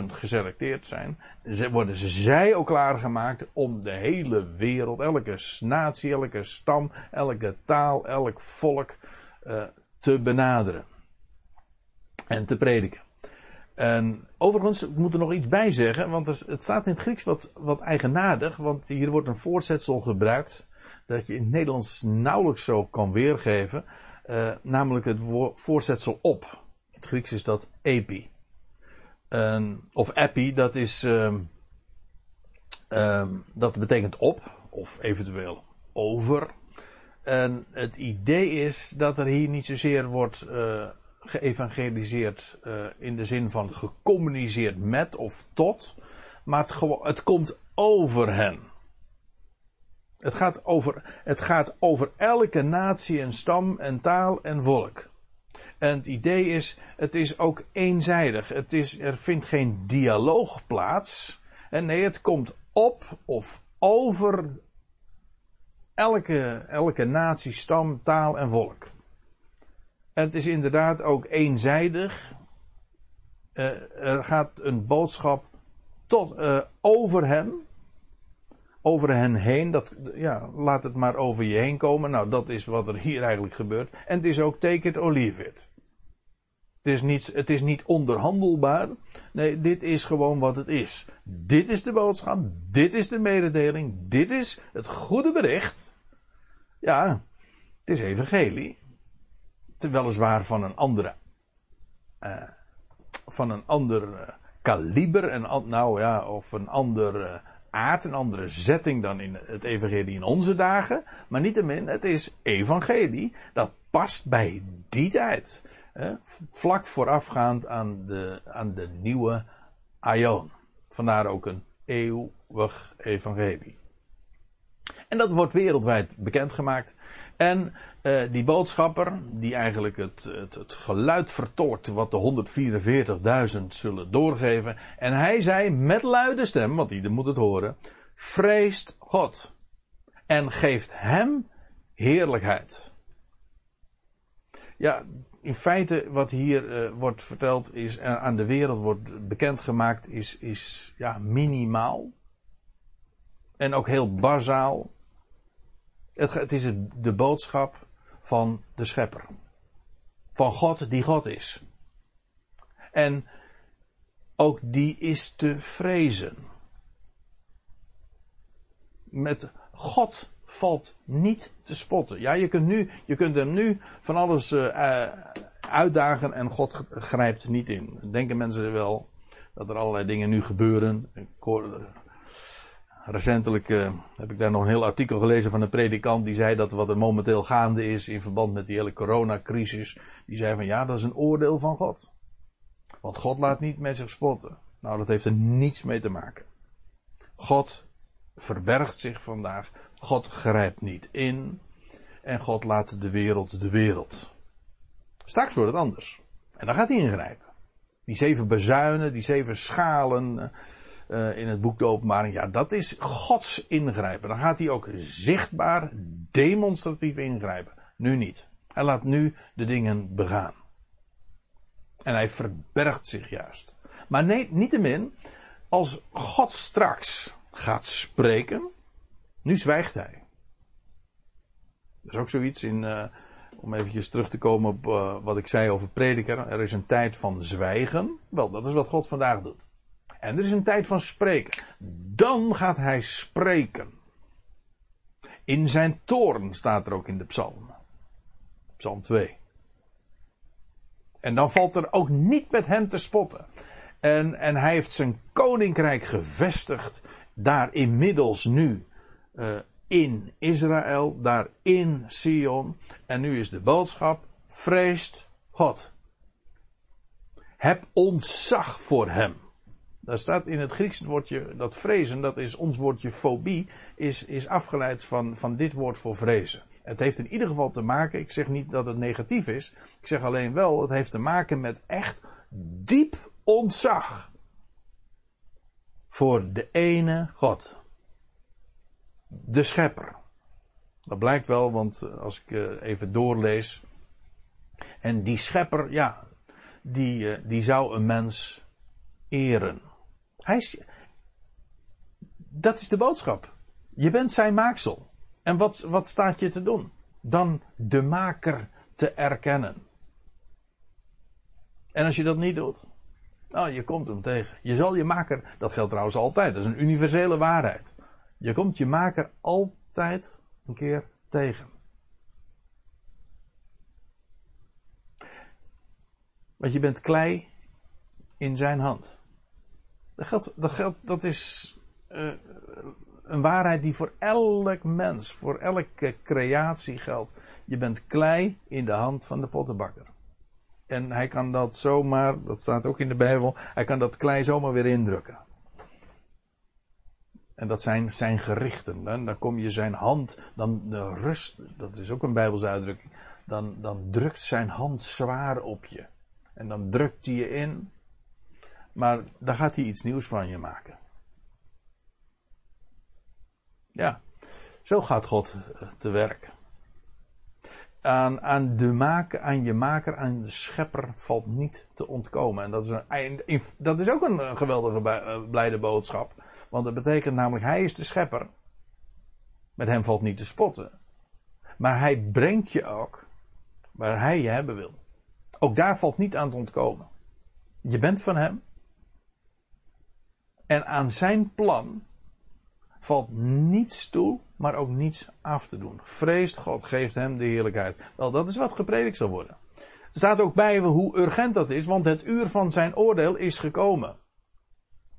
144.000 geselecteerd zijn. Worden zij ook klaargemaakt om de hele wereld, elke natie, elke stam, elke taal, elk volk uh, te benaderen. En te prediken. En overigens, ik moet er nog iets bij zeggen, want het staat in het Grieks wat, wat eigenaardig, want hier wordt een voorzetsel gebruikt dat je in het Nederlands nauwelijks zo kan weergeven, uh, namelijk het voorzetsel op. In het Grieks is dat epi. Um, of epi, dat is, um, um, dat betekent op, of eventueel over. En het idee is dat er hier niet zozeer wordt uh, geëvangeliseerd uh, in de zin van gecommuniceerd met of tot, maar het, het komt over hen. Het gaat over, het gaat over elke natie en stam en taal en volk. En het idee is, het is ook eenzijdig. Het is, er vindt geen dialoog plaats. En nee, het komt op of over elke, elke natie, stam, taal en volk. Het is inderdaad ook eenzijdig. Uh, er gaat een boodschap tot, uh, over hen. Over hen heen. Dat, ja, laat het maar over je heen komen. Nou, dat is wat er hier eigenlijk gebeurt. En het is ook take it or. Het is, niet, het is niet onderhandelbaar. Nee, dit is gewoon wat het is. Dit is de boodschap. Dit is de mededeling. Dit is het goede bericht. Ja, het is evangelie. Weliswaar van een andere. Uh, van een ander uh, kaliber. En, nou ja, of een andere uh, aard. Een andere zetting dan in het evangelie in onze dagen. Maar niettemin, het is evangelie. Dat past bij die tijd vlak voorafgaand aan de, aan de nieuwe Aion. Vandaar ook een eeuwig evangelie. En dat wordt wereldwijd bekendgemaakt. En uh, die boodschapper, die eigenlijk het, het, het geluid vertoort wat de 144.000 zullen doorgeven. En hij zei met luide stem, want ieder moet het horen, vreest God. En geeft hem heerlijkheid. Ja, in feite wat hier uh, wordt verteld is, uh, aan de wereld wordt bekendgemaakt, is, is ja, minimaal. En ook heel bazaal. Het, het is de boodschap van de schepper. Van God die God is. En ook die is te vrezen. Met God valt niet te spotten. Ja, je kunt, nu, je kunt hem nu van alles uh, uitdagen en God grijpt niet in. Denken mensen wel dat er allerlei dingen nu gebeuren. Recentelijk uh, heb ik daar nog een heel artikel gelezen van een predikant die zei dat wat er momenteel gaande is in verband met die hele coronacrisis. Die zei van ja, dat is een oordeel van God. Want God laat niet met zich spotten. Nou, dat heeft er niets mee te maken. God verbergt zich vandaag God grijpt niet in. En God laat de wereld de wereld. Straks wordt het anders. En dan gaat hij ingrijpen. Die zeven bezuinen, die zeven schalen uh, in het boek de openbaring. Ja, dat is Gods ingrijpen. Dan gaat hij ook zichtbaar, demonstratief ingrijpen. Nu niet. Hij laat nu de dingen begaan. En hij verbergt zich juist. Maar nee, niettemin, als God straks gaat spreken, nu zwijgt hij. Dat is ook zoiets in, uh, om eventjes terug te komen op uh, wat ik zei over prediker. Er is een tijd van zwijgen. Wel, dat is wat God vandaag doet. En er is een tijd van spreken. Dan gaat hij spreken. In zijn toorn staat er ook in de psalm. Psalm 2. En dan valt er ook niet met hem te spotten. En, en hij heeft zijn koninkrijk gevestigd. Daar inmiddels nu uh, in Israël, daar in Sion. En nu is de boodschap, vreest God. Heb ontzag voor hem. Daar staat in het Grieks het woordje, dat vrezen, dat is ons woordje fobie, is, is afgeleid van, van dit woord voor vrezen. Het heeft in ieder geval te maken, ik zeg niet dat het negatief is, ik zeg alleen wel, het heeft te maken met echt diep ontzag. Voor de ene God de schepper. Dat blijkt wel, want eh, als ik eh, even doorlees. En die schepper, ja, die, eh, die zou een mens eren. Hij dat is de boodschap. Je bent zijn maaksel. En wat, wat staat je te doen? Dan de maker te erkennen. En als je dat niet doet, nou, je komt hem tegen. Je zal je maker, dat geldt trouwens altijd, dat is een universele waarheid. Je komt je maker altijd een keer tegen. Want je bent klei in zijn hand. Dat, geldt, dat, dat is uh, een waarheid die voor elk mens, voor elke creatie geldt. Je bent klei in de hand van de pottenbakker. En hij kan dat zomaar, dat staat ook in de Bijbel, hij kan dat klei zomaar weer indrukken. En dat zijn zijn gerichten. Dan kom je zijn hand, dan de rust, dat is ook een Bijbelse uitdrukking. Dan, dan drukt zijn hand zwaar op je. En dan drukt hij je in. Maar dan gaat hij iets nieuws van je maken. Ja. Zo gaat God eh, te werk. Aan, aan, de maker, aan je maker, aan de schepper valt niet te ontkomen. En dat is, een, dat is ook een geweldige eh, blijde boodschap. Want dat betekent namelijk, hij is de schepper. Met hem valt niet te spotten. Maar hij brengt je ook waar hij je hebben wil. Ook daar valt niet aan te ontkomen. Je bent van hem. En aan zijn plan valt niets toe, maar ook niets af te doen. Vreest God, geeft hem de heerlijkheid. Wel, dat is wat gepredikt zal worden. Er staat ook bij hoe urgent dat is, want het uur van zijn oordeel is gekomen.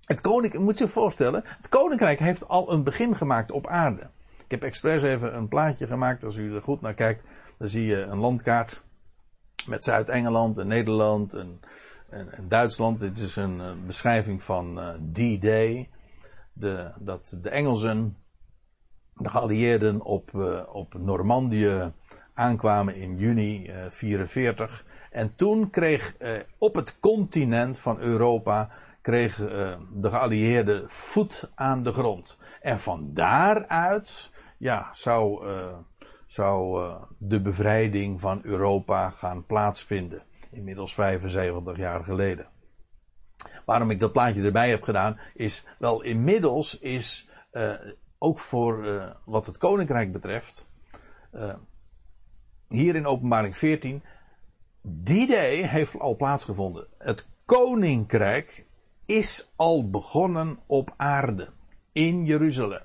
Het koninkrijk, moet zich voorstellen, het koninkrijk heeft al een begin gemaakt op aarde. Ik heb expres even een plaatje gemaakt, als u er goed naar kijkt, dan zie je een landkaart met Zuid-Engeland en Nederland en, en, en, Duitsland. Dit is een, eh, beschrijving van uh, D-Day. De, dat de Engelsen, de geallieerden op, uh, op Normandië aankwamen in juni 1944. en toen kreeg op het continent van Europa kreeg de geallieerden voet aan de grond. En van daaruit ja, zou zou de bevrijding van Europa gaan plaatsvinden. Inmiddels 75 jaar geleden. Waarom ik dat plaatje erbij heb gedaan, is wel inmiddels is uh, ook voor uh, wat het koninkrijk betreft, hier in openbaring 14, die day heeft al plaatsgevonden. Het koninkrijk is al begonnen op aarde, in Jeruzalem.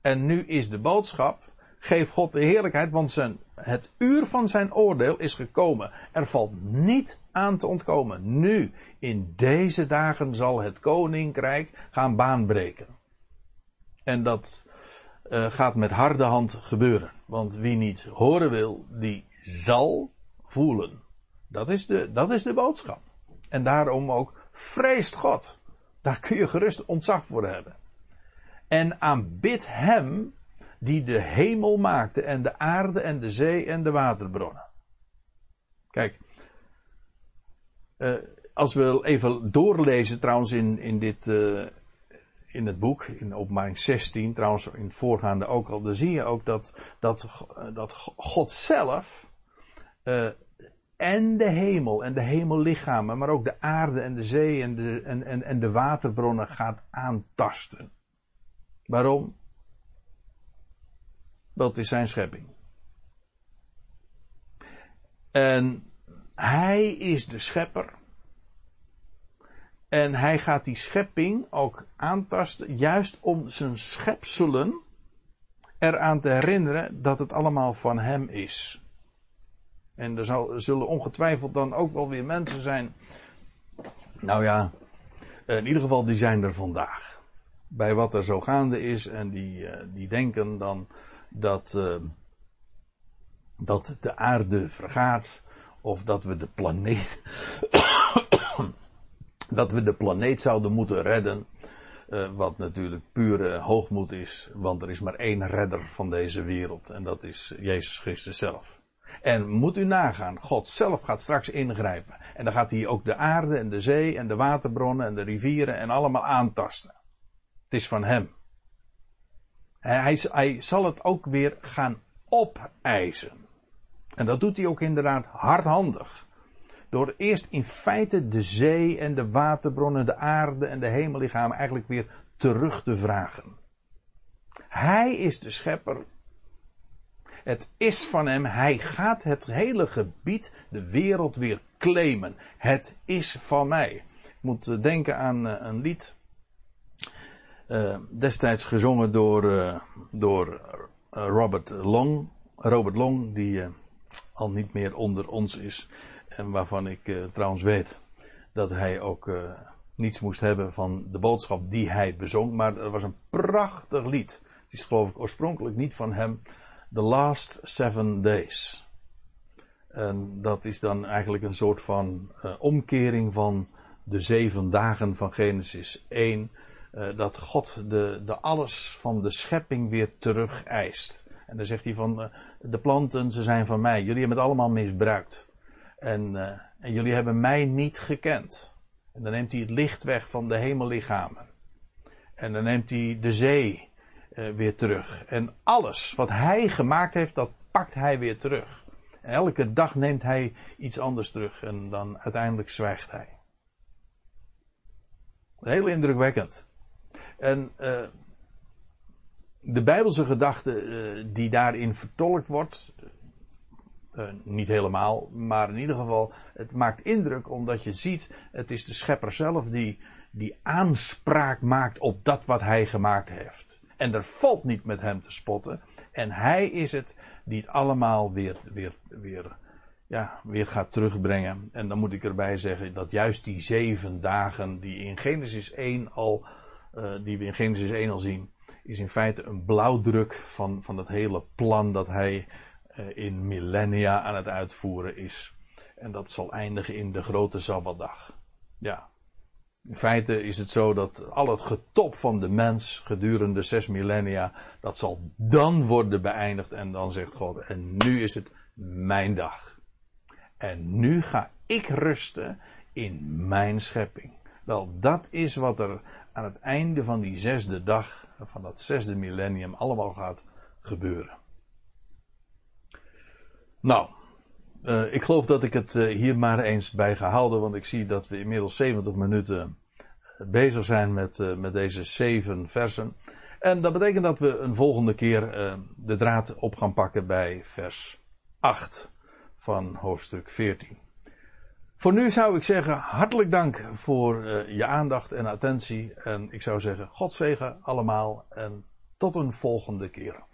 En nu is de boodschap Geef God de heerlijkheid, want zijn, het uur van zijn oordeel is gekomen. Er valt niet aan te ontkomen. Nu, in deze dagen zal het koninkrijk gaan baanbreken. En dat uh, gaat met harde hand gebeuren. Want wie niet horen wil, die zal voelen. Dat is de, dat is de boodschap. En daarom ook vreest God. Daar kun je gerust ontzag voor hebben. En aanbid hem die de hemel maakte en de aarde en de zee en de waterbronnen. Kijk, uh, als we even doorlezen trouwens in, in dit, uh, in het boek, in openbaring 16, trouwens in het voorgaande ook al, dan zie je ook dat, dat, dat God zelf uh, en de hemel en de hemellichamen, maar ook de aarde en de zee en de, en, en, en de waterbronnen gaat aantasten. Waarom? Dat is zijn schepping. En hij is de schepper. En hij gaat die schepping ook aantasten, juist om zijn schepselen eraan te herinneren dat het allemaal van hem is. En er zal, zullen ongetwijfeld dan ook wel weer mensen zijn. Nou ja, in ieder geval die zijn er vandaag. Bij wat er zo gaande is en die, eh, die denken dan dat, uh, dat de aarde vergaat of dat we de planeet [COUGHS] dat we de planeet zouden moeten redden. Uh, wat natuurlijk pure hoogmoed is, want er is maar één redder van deze wereld en dat is Jezus Christus zelf. En moet u nagaan, God zelf gaat straks ingrijpen. En dan gaat hij ook de aarde en de zee en de waterbronnen en de rivieren en allemaal aantasten. Het is van hem. Hij, hij zal het ook weer gaan opeisen. En dat doet hij ook inderdaad hardhandig. Door eerst in feite de zee en de waterbronnen, de aarde en de hemellichamen eigenlijk weer terug te vragen. Hij is de schepper. Het is van hem. Hij gaat het hele gebied, de wereld weer claimen. Het is van mij. Ik moet denken aan eh, een lied uh, destijds gezongen door, uh, door uh, Robert Long. Robert Long, die al niet meer onder ons is. En waarvan ik trouwens weet dat hij ook niets moest hebben van de boodschap die hij bezong. Maar er was een prachtig lied. Het is geloof ik oorspronkelijk niet van hem. The Last Seven Days. En dat is dan eigenlijk een soort van omkering van de zeven dagen van Genesis 1 uh, dat God de, de alles van de schepping weer terug eist. En dan zegt hij van, uh, de planten, ze zijn van mij. Jullie hebben het allemaal misbruikt. En, uh, en jullie hebben mij niet gekend. En dan neemt hij het licht weg van de hemellichamen. En dan neemt hij de zee weer terug. En alles wat hij gemaakt heeft, dat pakt hij weer terug. elke dag neemt hij iets anders terug en dan uiteindelijk zwijgt hij. Heel indrukwekkend. En uh, de Bijbelse gedachte uh, die daarin vertolkt wordt, uh, niet helemaal, maar in ieder geval, het maakt indruk omdat je ziet, het is de schepper zelf die, die aanspraak maakt op dat wat hij gemaakt heeft. En er valt niet met hem te spotten. En hij is het die het allemaal weer, weer, weer, ja, weer gaat terugbrengen. En dan moet ik erbij zeggen dat juist die zeven dagen die in Genesis 1 al, uh, die we in Genesis 1 al zien, is in feite een blauwdruk van, van het hele plan dat hij uh, in millennia aan het uitvoeren is. En dat zal eindigen in de grote Sabbatdag. Ja. In feite is het zo dat al het getop van de mens gedurende zes millennia, dat zal dan worden beëindigd en dan zegt God, en nu is het mijn dag. En nu ga ik rusten in mijn schepping. Wel, dat is wat er aan het einde van die zesde dag, van dat zesde millennium, allemaal gaat gebeuren. Nou, uh, ik geloof dat ik het uh, hier maar eens bij ga want ik zie dat we inmiddels 70 minuten uh, bezig zijn met, met deze zeven versen. En dat betekent dat we een volgende keer de draad op gaan pakken bij vers 8 van hoofdstuk 14. Voor nu zou ik zeggen, hartelijk dank voor je aandacht en attentie. En ik zou zeggen, God zegen allemaal en tot een volgende keer.